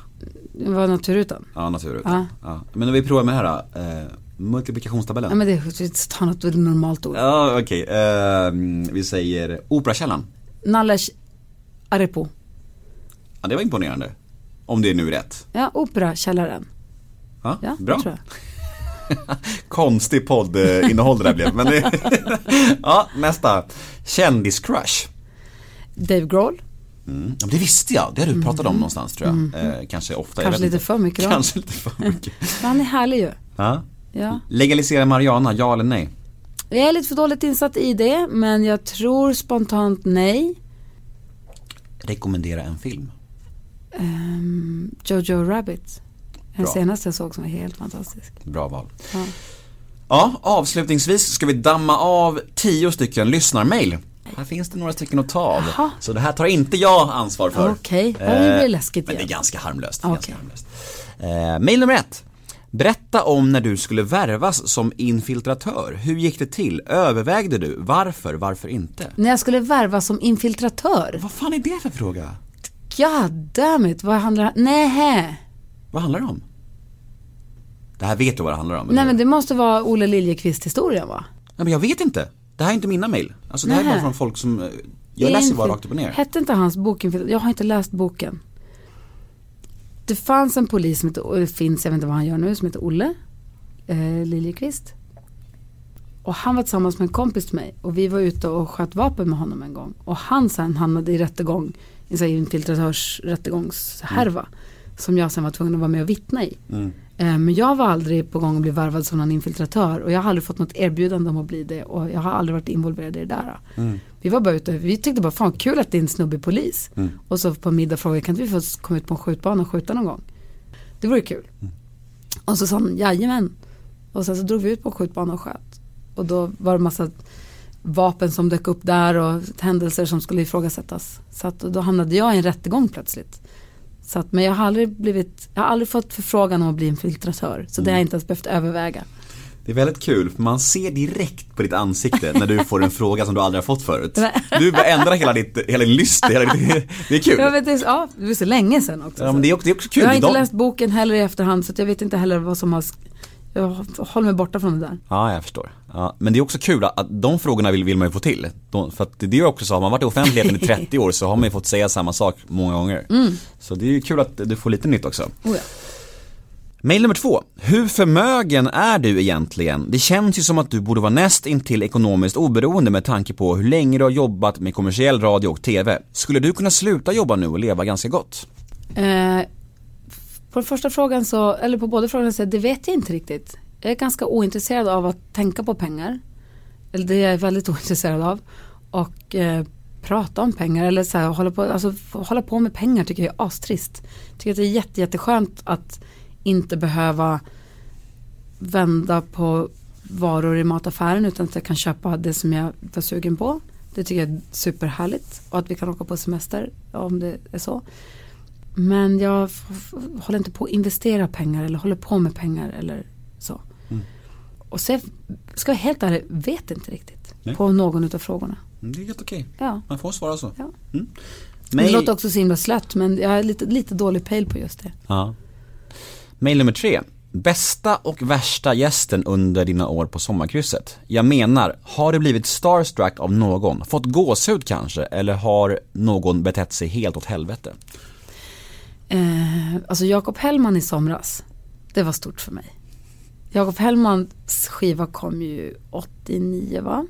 Det var naturrutan. Ja, naturligt. Ja. Ja. Men om vi provar med det här då. Eh, multiplikationstabellen. Ja men det, ta något normalt ord. Ja, okej. Eh, vi säger Operakällaren. Nalles Arepo. Ja, det var imponerande. Om det är nu rätt. Ja, Operakällaren. Ja, Ja, bra. [LAUGHS] Konstig poddinnehåll det där blev. Men [LAUGHS] ja, nästa. Kändiscrush. Dave Grohl. Mm. Ja, det visste jag, det har du pratat om någonstans tror jag. Eh, kanske ofta. Mm. Kanske lite inte. för mycket då. Kanske lite för mycket. [LAUGHS] Men han är härlig ju. Ja. Ja. Legalisera marijuana, ja eller nej? Jag är lite för dåligt insatt i det, men jag tror spontant nej. Rekommendera en film. Ehm, Jojo Rabbit. Den Bra. senaste jag såg som var helt fantastisk. Bra val. Ja. Ja, avslutningsvis ska vi damma av tio stycken lyssnarmail. Här finns det några stycken att ta av. Jaha. Så det här tar inte jag ansvar för. Okej, nu blir det läskigt Men det är ganska harmlöst. Okej. Ganska harmlöst. Eh, mail nummer ett. Berätta om när du skulle värvas som infiltratör. Hur gick det till? Övervägde du? Varför? Varför inte? När jag skulle värva som infiltratör. Vad fan är det för fråga? God damn it, vad handlar det Nej. Vad handlar det om? Det här vet du vad det handlar om? Nej eller? men det måste vara Olle Liljekvist historien va? Nej men jag vet inte. Det här är inte mina mail. Alltså det här är Nej. bara från folk som, eh, jag läser bara Infil- rakt upp och ner. Hette inte hans bok infil- Jag har inte läst boken. Det fanns en polis som heter, det finns, jag vet inte vad han gör nu, som heter Olle eh, Liljekvist. Och han var tillsammans med en kompis till mig och vi var ute och sköt vapen med honom en gång. Och han sen hamnade i rättegång, i en infiltratörsrättegångshärva. Som jag sen var tvungen att vara med och vittna i. Eh, Men jag var aldrig på gång att bli värvad som någon infiltratör och jag har aldrig fått något erbjudande om att bli det och jag har aldrig varit involverad i det där. Vi var bara ute, vi tyckte bara fan kul att din snubbe är polis. Och så på middag frågade jag, kan inte vi få komma ut på en skjutbana och skjuta någon gång? Det vore kul. Och så sa han, jajamän. Och sen så drog vi ut på en skjutbana och sköt. Och då var det massa vapen som dök upp där och händelser som skulle ifrågasättas. Så att då hamnade jag i en rättegång plötsligt. Så att, men jag har aldrig blivit, jag har aldrig fått förfrågan om att bli infiltratör. Så det har jag inte ens behövt överväga. Det är väldigt kul för man ser direkt på ditt ansikte när du får en [LAUGHS] fråga som du aldrig har fått förut. Du bara ändrar hela ditt, hela din lyst, hela ditt, [LAUGHS] det är kul. Jag vet, det, ja, det var så länge sedan också. Ja men det är också, det är också kul. jag har inte läst boken heller i efterhand så jag vet inte heller vad som har jag håller mig borta från det där. Ja, jag förstår. Ja, men det är också kul att, de frågorna vill, vill man ju få till. De, för att det är ju också så, har man varit i offentligheten i [LAUGHS] 30 år så har man ju fått säga samma sak många gånger. Så det är ju kul att du får lite nytt också. Oh ja. Mail nummer två. Hur förmögen är du egentligen? Det känns ju som att du borde vara näst intill ekonomiskt oberoende med tanke på hur länge du har jobbat med kommersiell radio och TV. Skulle du kunna sluta jobba nu och leva ganska gott? Eh, på den första frågan så, eller på båda frågorna så säger det vet jag inte riktigt. Jag är ganska ointresserad av att tänka på pengar. Eller det är jag väldigt [LAUGHS] ointresserad av. Och eh, prata om pengar eller så här, hålla, på, alltså, hålla på med pengar tycker jag är astrist. Tycker att det är jätte, jätteskönt att inte behöva vända på varor i mataffären utan att jag kan köpa det som jag var sugen på. Det tycker jag är superhärligt och att vi kan åka på semester om det är så. Men jag håller inte på att investera pengar eller håller på med pengar eller så. Och så ska jag helt ärlig, vet inte riktigt Nej. på någon av frågorna. Det är helt okej. Ja. Man får svara så. Ja. Mm. Det Mail- låter också så himla slött men jag har lite, lite dålig pejl på just det. Ja. Mail nummer tre. Bästa och värsta gästen under dina år på sommarkrysset? Jag menar, har du blivit starstruck av någon? Fått gåshud kanske? Eller har någon betett sig helt åt helvete? Eh, alltså Jakob Hellman i somras, det var stort för mig. Jakob Hellmans skiva kom ju 89 va?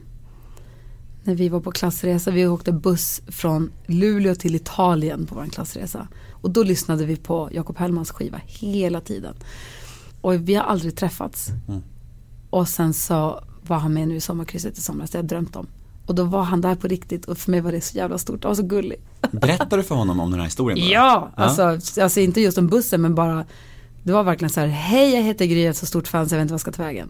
När vi var på klassresa, vi åkte buss från Luleå till Italien på vår klassresa. Och då lyssnade vi på Jakob Hellmans skiva hela tiden. Och vi har aldrig träffats. Och sen så var han med nu i sommarkrysset i somras, det har jag drömt om. Och då var han där på riktigt och för mig var det så jävla stort, han var så gullig. Berättar du för honom om den här historien? då? Ja, alltså, alltså inte just om bussen men bara Det var verkligen så här, hej jag heter Gry, jag är så stort fan så jag vet inte vad jag ska ta vägen.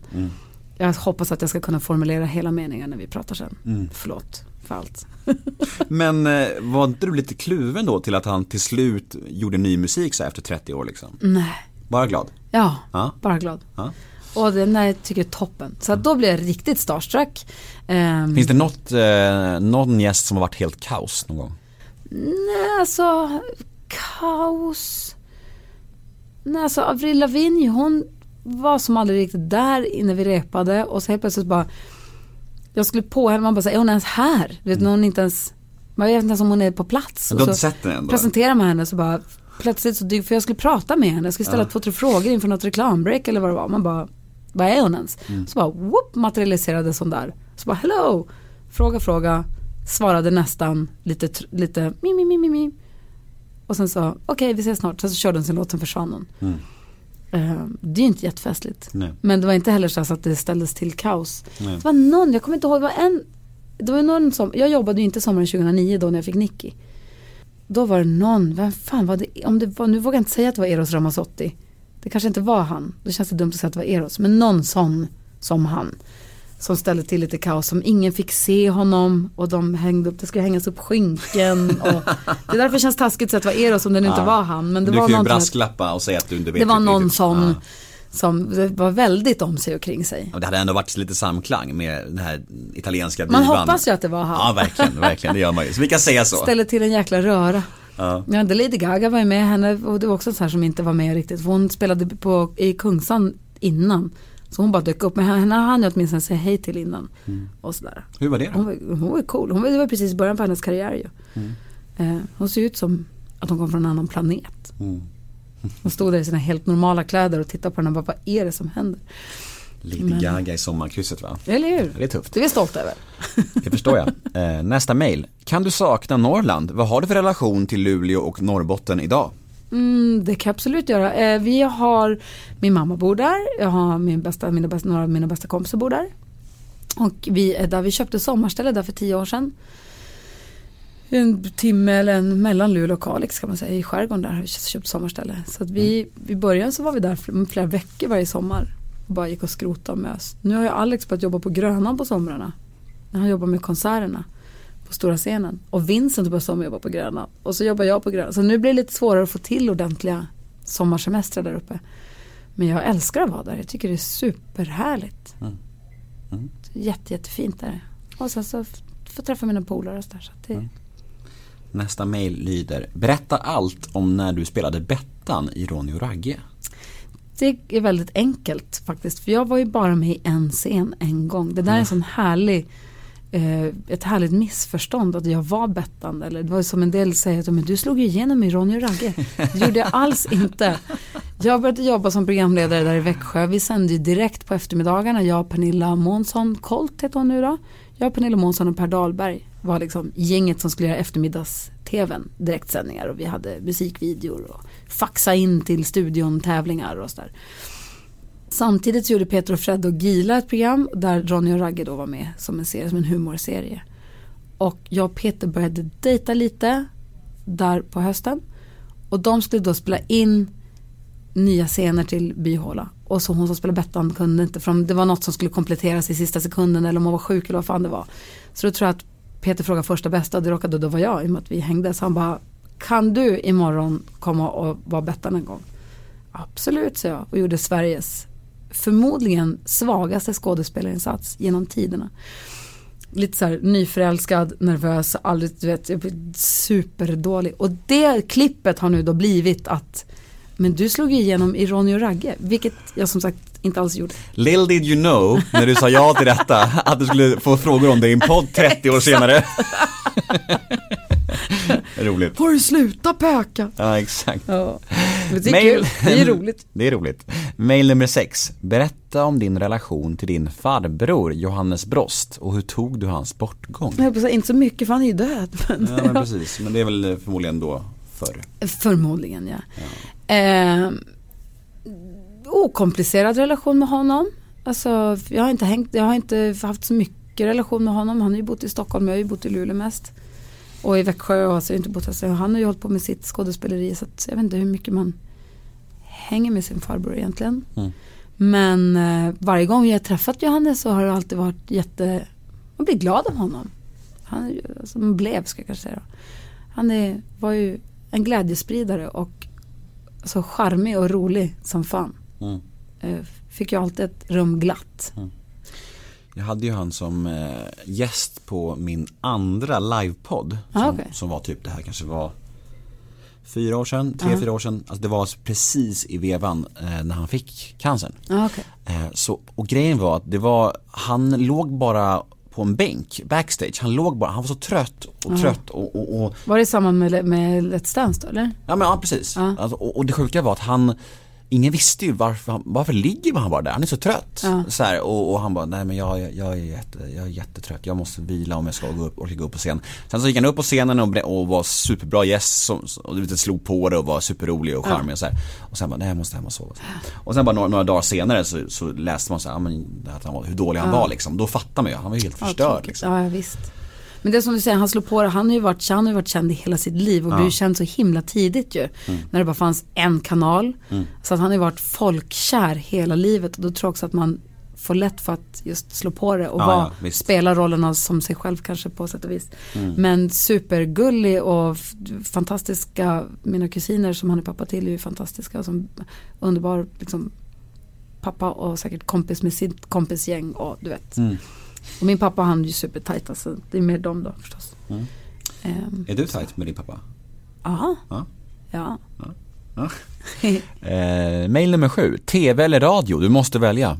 Jag hoppas att jag ska kunna formulera hela meningen när vi pratar sen. Förlåt för allt. [LAUGHS] Men eh, var inte du lite kluven då till att han till slut gjorde ny musik så här efter 30 år liksom? Nej, Bara glad? ja, Ja. bara glad. Ja. Och den där tycker jag är toppen. Så då blev jag riktigt starstruck. Ehm, Finns det något, eh, någon gäst som har varit helt kaos någon gång? Nej, alltså kaos. Nej, alltså Avril Lavigne, hon var som aldrig riktigt där innan vi repade och så helt plötsligt bara jag skulle på henne, man bara säger är hon ens här? Du vet, när hon inte ens, man vet inte ens om hon är på plats. Mm. Du har inte sett den ändå? presenterar man henne så bara plötsligt så dyker, för jag skulle prata med henne, jag skulle ställa två, tre frågor inför något reklambreak eller vad det var. Man bara, vad är hon ens? Mm. Så bara, whoop, materialiserades hon där. Så bara, hello, fråga, fråga. svarade nästan lite, lite mi, mi, mi, mi, mi. Och sen sa, okej vi ses snart. Sen så körde hon sin låt, sen försvann hon. Mm. Eh, det är ju inte jättefestligt. Nej. Men det var inte heller så att det ställdes till kaos. Nej. Det var någon, jag kommer inte ihåg, det var en, det var någon som, jag jobbade ju inte sommaren 2009 då när jag fick Nicky. Då var det någon, vem fan var det, om det var, nu vågar jag inte säga att det var Eros Ramazzotti. Det kanske inte var han, då känns det dumt att säga att det var Eros, men någon sån som han. Som ställde till lite kaos, som ingen fick se honom och de hängde upp, det skulle hängas upp skynken och [LAUGHS] det är därför det känns taskigt att säga att det var Eros om det nu inte Ja. var han. Men det du var kan ju brasklappa och säga att du inte vet det var någon sån Ja. som det var väldigt om sig och kring sig. Och det hade ändå varit lite samklang med den här italienska Man divan. hoppas ju att det var han. Ja, verkligen, verkligen, det gör man ju. Så vi kan säga så. Ställer till en jäkla röra. Ja. Ja, Lady Gaga var ju med henne och det var också så här som inte var med riktigt. För hon spelade på, i Kungsan innan. Så hon bara dök upp. Men henne hann jag åtminstone säga hej till innan. Mm. Och sådär. Hur var det Hon då? var, hon var cool. Hon var, det var precis början på hennes karriär ju. Eh, hon ser ut som att hon kom från en annan planet. Mm. Hon stod där i sina helt normala kläder och tittade på henne och bara, vad är det som händer? Lady Men- Gaga i sommarkrysset va? Eller hur? Det är tufft. Det är vi stolta över. [LAUGHS] Det förstår jag. Eh, nästa mail. Kan du sakna Norrland? Vad har du för relation till Luleå och Norrbotten idag? Mm, det kan jag absolut göra. Eh, vi har, min mamma bor där, jag har min bästa, mina bästa, några av mina bästa kompisar bor där. Och vi är där, vi köpte sommarställe där för tio år sedan. En timme eller en mellan Luleå och Kalix kan man säga, i skärgården där har vi köpt sommarställe. Så att vi, i början så var vi där fl- flera veckor varje sommar. Och bara gick och skrotade och mös. Nu har ju Alex börjat jobba på Grönan på somrarna. När han jobbar med konserterna på stora scenen. Och Vincent börjar sommarjobba på Grönan. Och så jobbar jag på Grönan. Så nu blir det lite svårare att få till ordentliga sommarsemestrar där uppe. Men jag älskar att vara där. Jag tycker det är superhärligt. Mm. Mm. Jätte, jättefint där. Och sen så får jag träffa mina polare och. Så att det, Mm. Nästa mail lyder. Berätta allt om när du spelade Bettan i Ronny och Ragge. Det är väldigt enkelt faktiskt. För jag var ju bara med i en scen en gång. Det där är en sån härlig eh, ett härligt missförstånd att jag var Bettan. Eller det var som en del säger att men du slog ju igenom i Ronny och Ragge. Det gjorde jag alls inte. Jag började jobba som programledare där i Växjö. Vi sände ju direkt på eftermiddagarna. Jag, Pernilla Månsson, Colt heter hon nu då. Jag, Pernilla Månsson och Per Dahlberg var liksom gänget som skulle göra eftermiddags-tvn, direktsändningar och vi hade musikvideor och faxa in till studion tävlingar och sådär. Samtidigt så gjorde Peter och Fred och Gila ett program där Ronny och Ragge då var med som en serie, som en humorserie. Och jag och Peter började dejta lite där på hösten. Och de skulle då spela in nya scener till Byhåla. Och så hon som spelade Bettan kunde inte, för det var något som skulle kompletteras i sista sekunden eller om hon var sjuk eller vad fan det var. Så då tror jag att Peter frågade första bästa och det råkade då vara jag i och med att vi hängde. Så han bara, kan du imorgon komma och vara Bettan en gång? Absolut, sa jag och gjorde Sveriges förmodligen svagaste skådespelarinsats genom tiderna. Lite så här nyförälskad, nervös, aldrig, du vet, superdålig. Och det klippet har nu då blivit att men du slog igenom i Ronny och Ragge, vilket jag som sagt inte alls gjorde. Little did you know, när du sa ja till detta, [LAUGHS] att du skulle få frågor om det i en podd [LAUGHS] 30 år senare. [LAUGHS] Roligt. Får du sluta pöka? Ja, exakt. Ja, det är Mail- det är roligt. Det är roligt. Mail nummer sex. Berätta om din relation till din farbror Johannes Brost och hur tog du hans bortgång? Jag säga, inte så mycket för han är ju död. Men Ja, men precis. Men det är väl förmodligen då förr. Förmodligen ja. Eh, okomplicerad relation med honom. Alltså, jag har inte hängt, jag har inte haft så mycket relation med honom. Han har ju bott i Stockholm, jag har ju bott i Luleå mest. Och i Växjö och så har jag inte bott här. Så han har ju hållit på med sitt skådespeleri. Så att jag vet inte hur mycket man hänger med sin farbror egentligen. Mm. Men eh, varje gång jag har träffat Johannes så har det alltid varit jätte, man blir glad av honom. Han alltså, man blev ska jag kanske säga. då. Han är, var ju en glädjespridare och så charmig och rolig som fan. Mm. Eh, Fick ju alltid ett rum glatt. Jag hade ju han som eh, gäst på min andra livepodd. Ah, Som, okej. som var typ, det här kanske var fyra år sedan, tre, fyra år sedan. Alltså det var precis i vevan eh, när han fick cancern. Okej. Eh, så, och grejen var att det var, han låg bara på en bänk backstage. Han låg bara, han var så trött och trött och, och, och Var det i samband med, med Let's Dance då eller? Ja men ja, precis. Ja. Alltså, och, och det sjuka var att han ingen visste ju varför, han- varför ligger han bara där? Han är så trött. Ja. Så här, och, och han bara, nej men jag, jag, är jätte, jag är jättetrött, jag måste vila om jag ska gå upp, orka gå upp på scen. Sen så gick han upp på scenen och, och var superbra gäst som, och du vet, slog på det och var superrolig och charmig och så här. Och sen bara, nej jag måste hem och sova. Och sen bara några, några dagar senare så, så läste man så här, ja, men, att han var, hur dålig han var liksom. Då fattar man ju, han var ju helt Ja, förstörd liksom. Ja, ja, visst. Men det är som du säger, han slår på det. Han har ju varit, han har ju varit känd i hela sitt liv och blev ju känd så himla tidigt ju. Mm. När det bara fanns en kanal. Så att han har ju varit folkkär hela livet och då tror jag också att man får lätt för att just slå på det och Ja, vara, ja, spela rollerna som sig själv kanske på sätt och vis. Mm. Men supergullig och fantastiska, mina kusiner som han är pappa till är ju fantastiska. Som underbar liksom, pappa och säkert kompis med sitt kompisgäng och du vet. Mm. Och min pappa han är ju supertajt alltså. Det är mer dem då förstås. Mm. Ehm, Är du tajt med din pappa? Aha. Ja. Ja. Ja. [LAUGHS] Eh, mail nummer sju, TV eller radio? Du måste välja.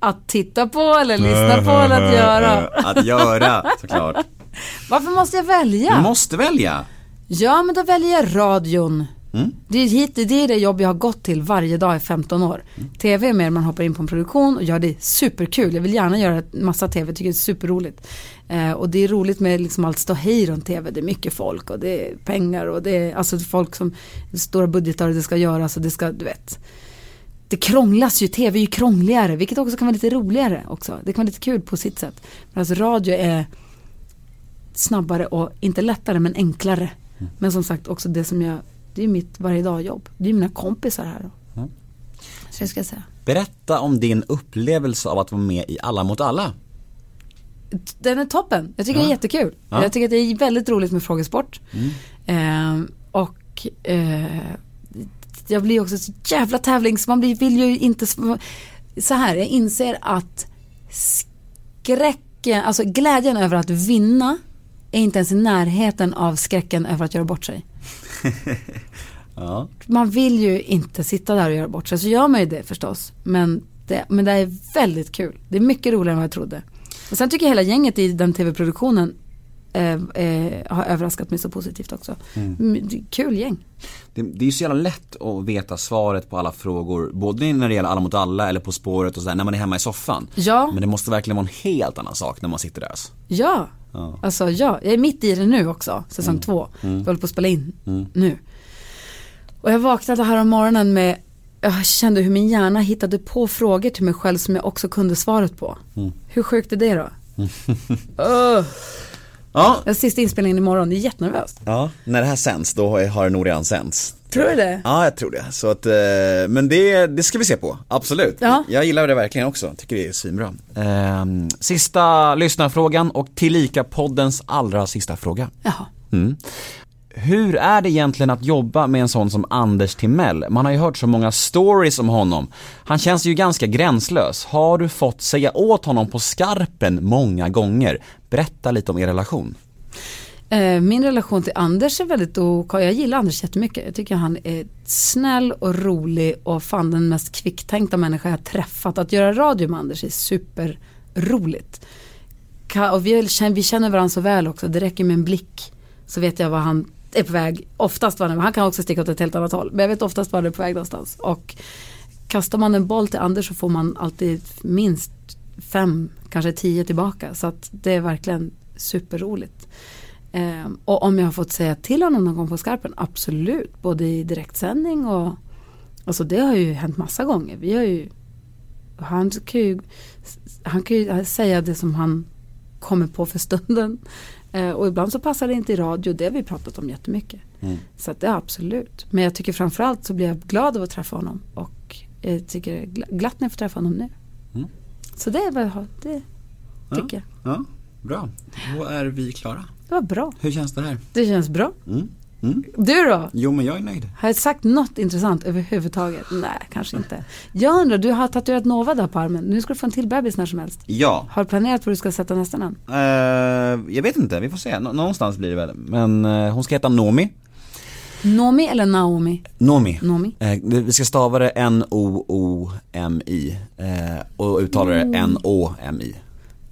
Att titta på eller lyssna på eller att göra. [LAUGHS] Att göra, såklart. [LAUGHS] Varför måste jag välja? Du måste välja. Ja men då väljer jag radion. Mm. Det, är hit, det är det jobb jag har gått till varje dag i 15 år. Mm. TV är mer man hoppar in på en produktion och gör det superkul. Jag vill gärna göra massa TV, tycker det är superroligt. Eh, och det är roligt med liksom allt ståhej runt TV. Det är mycket folk och det är pengar och det är alltså folk som stora budgetar och det ska göras och det ska, du vet. Det krånglas ju, TV är ju krångligare, vilket också kan vara lite roligare också. Det kan vara lite kul på sitt sätt. Men alltså radio är snabbare och inte lättare men enklare. Men som sagt också det som jag, det är mitt varje dag jobb. Det är mina kompisar här. Mm. Så jag ska säga. Berätta om din upplevelse av att vara med i Alla mot alla. Den är toppen. Jag tycker det är jättekul. Ja. Mm. Jag tycker att det är väldigt roligt med frågesport. Ehm, och eh, jag blir också så jävla tävlings... Man blir, vill ju inte... Så här, jag inser att skräcken, alltså glädjen över att vinna är inte ens i närheten av skräcken över att göra bort sig. [LAUGHS] Ja. Man vill ju inte sitta där och göra bort sig, så gör man ju det förstås. Men det, men det är väldigt kul. Det är mycket roligare än vad jag trodde. Och sen tycker jag hela gänget i den tv-produktionen eh, eh, har överraskat mig så positivt också. Mm. Kul gäng. Det, det är ju så jävla lätt att veta svaret på alla frågor, både när det gäller Alla mot alla eller På spåret och sådär, när man är hemma i soffan. Ja. Men det måste verkligen vara en helt annan sak när man sitter där. Ja, Ja. alltså ja, jag är mitt i det nu också, säsong två. Vi håller på att spela in nu. Och jag vaknade här om morgonen med, jag kände hur min hjärna hittade på frågor till mig själv som jag också kunde svaret på. Hur sjukt är det då? [LAUGHS] Öh. Ja. Jag har sista inspelningen imorgon, det är jättenervöst. Ja, när det här sänds då har det nog redan sänds. Tror du det? Ja, jag tror det. Så att, eh, men det, det ska vi se på, absolut. Ja. Jag gillar det verkligen också, tycker det är svinbra. Eh, sista lyssnarfrågan och tillika poddens allra sista fråga. Jaha. Mm. Hur är det egentligen att jobba med en sån som Anders Timell? Man har ju hört så många stories om honom. Han känns ju ganska gränslös. Har du fått säga åt honom på skarpen många gånger? Berätta lite om er relation. Eh, min relation till Anders är väldigt ok. Jag gillar Anders jättemycket. Jag tycker han är snäll och rolig och fan den mest kvicktänkta människa jag träffat. Att göra radio med Anders är superroligt. Och vi, känner, varandra så väl också. Det räcker med en blick så vet jag var han är på väg. Oftast var han, han kan också sticka åt ett helt annat håll. Men jag vet oftast var han är på väg någonstans. Och kastar man en boll till Anders så får man alltid minst fem, kanske tio tillbaka. Så att det är verkligen superroligt. Ehm, och om jag har fått säga till honom någon gång på skarpen, absolut. Både i direktsändning och Alltså det har ju hänt massa gånger. Vi har ju Han kan ju, han kan ju säga det som han kommer på för stunden. Eh, och ibland så passar det inte i radio. Det har vi pratat om jättemycket. Så att det är absolut. Men jag tycker framförallt så blir jag glad av att träffa honom. Och jag tycker det är gla- glatt när jag får träffa honom nu. Mm. Så det är vad jag har. Det tycker jag. Ja, bra. Då är vi klara. Det var bra. Hur känns det här? Det känns bra. Mm. Mm. Du då? Jo, men jag är nöjd. Har jag sagt något intressant överhuvudtaget? Nej, kanske inte. Jag undrar, du har tatuerat Nova där på armen. Nu ska du få en till bebis när som helst. Ja, Har du planerat var du ska sätta nästa namn? eh, jag vet inte, vi får se. Nå- någonstans blir det väl. Men eh, hon ska heta Nomi. Nomi eller Naomi? Nomi. Nomi. Eh, vi ska stava det N-O-O-M-I eh, och uttala det N-O-M-I.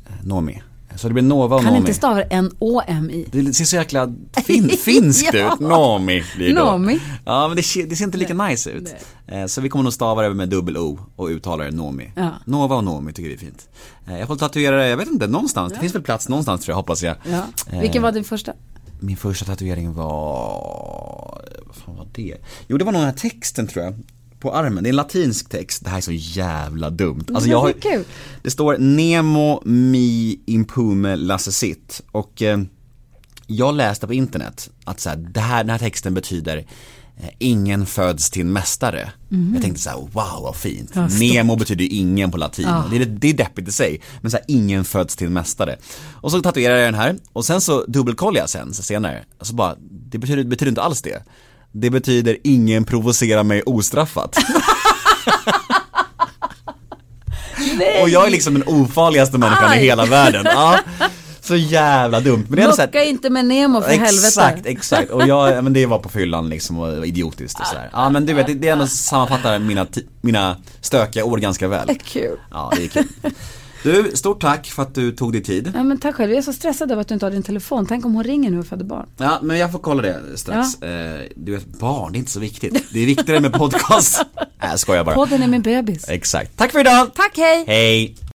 Eh, Nomi. Så det blir Nova och Kan Nomi. inte stava N-O-M-I. Det ser så jäkla fin, finskt [LAUGHS] Ja. ut. Nomi blir det då. Nomi. Ja men det, ser- det ser inte lika nice ut. Eh, Så vi kommer nog stava det med dubbel O och uttala det Nomi. Ja. Nova och Nomi tycker vi är fint. Eh, Jag får tatuera det, jag vet inte, någonstans. Det finns väl plats någonstans tror jag, hoppas jag. Ja. Vilken var din första? Min första tatuering var, vad fan var det? Jo det var nog den här texten tror jag. På armen, det är en latinsk text. Det här är så jävla dumt. Alltså jag har, det står Nemo mi impume lassesit och eh, jag läste på internet att så här, det här, den här texten betyder eh, Ingen föds till en mästare. Jag tänkte så här: wow vad fint. Ja. Nemo betyder ju ingen på latin. Ja. Det, är, det är deppigt i sig. Men så här, ingen föds till en mästare. Och så tatuerade jag den här och sen så dubbelkollade jag sen så senare. Och så bara, det betyder, betyder inte alls det. Det betyder ingen provocerar mig ostraffat. Och jag är liksom den ofarligaste människan Aj. i hela världen. Ja. Så jävla dumt. Men det är så här, Locka inte med Nemo för helvete. Exakt, exakt. Och jag, ja, men det var på fyllan liksom och idiotiskt och sådär. Ja men du vet, det, det är ändå sammanfattar mina, mina stökiga år ganska väl. Kul. Ja, det är kul. Du, stort tack för att du tog dig tid. Ja, men tack själv, jag är så stressad över att du inte har din telefon. Tänk om hon ringer nu och föder barn. Ja, men jag får kolla det strax. Eh, du vet, barn, det är inte så viktigt. Det är viktigare med podcast. [LAUGHS] Nej, jag skojar bara. Podden är min bebis. Exakt. Tack för idag! Tack, hej! Hej!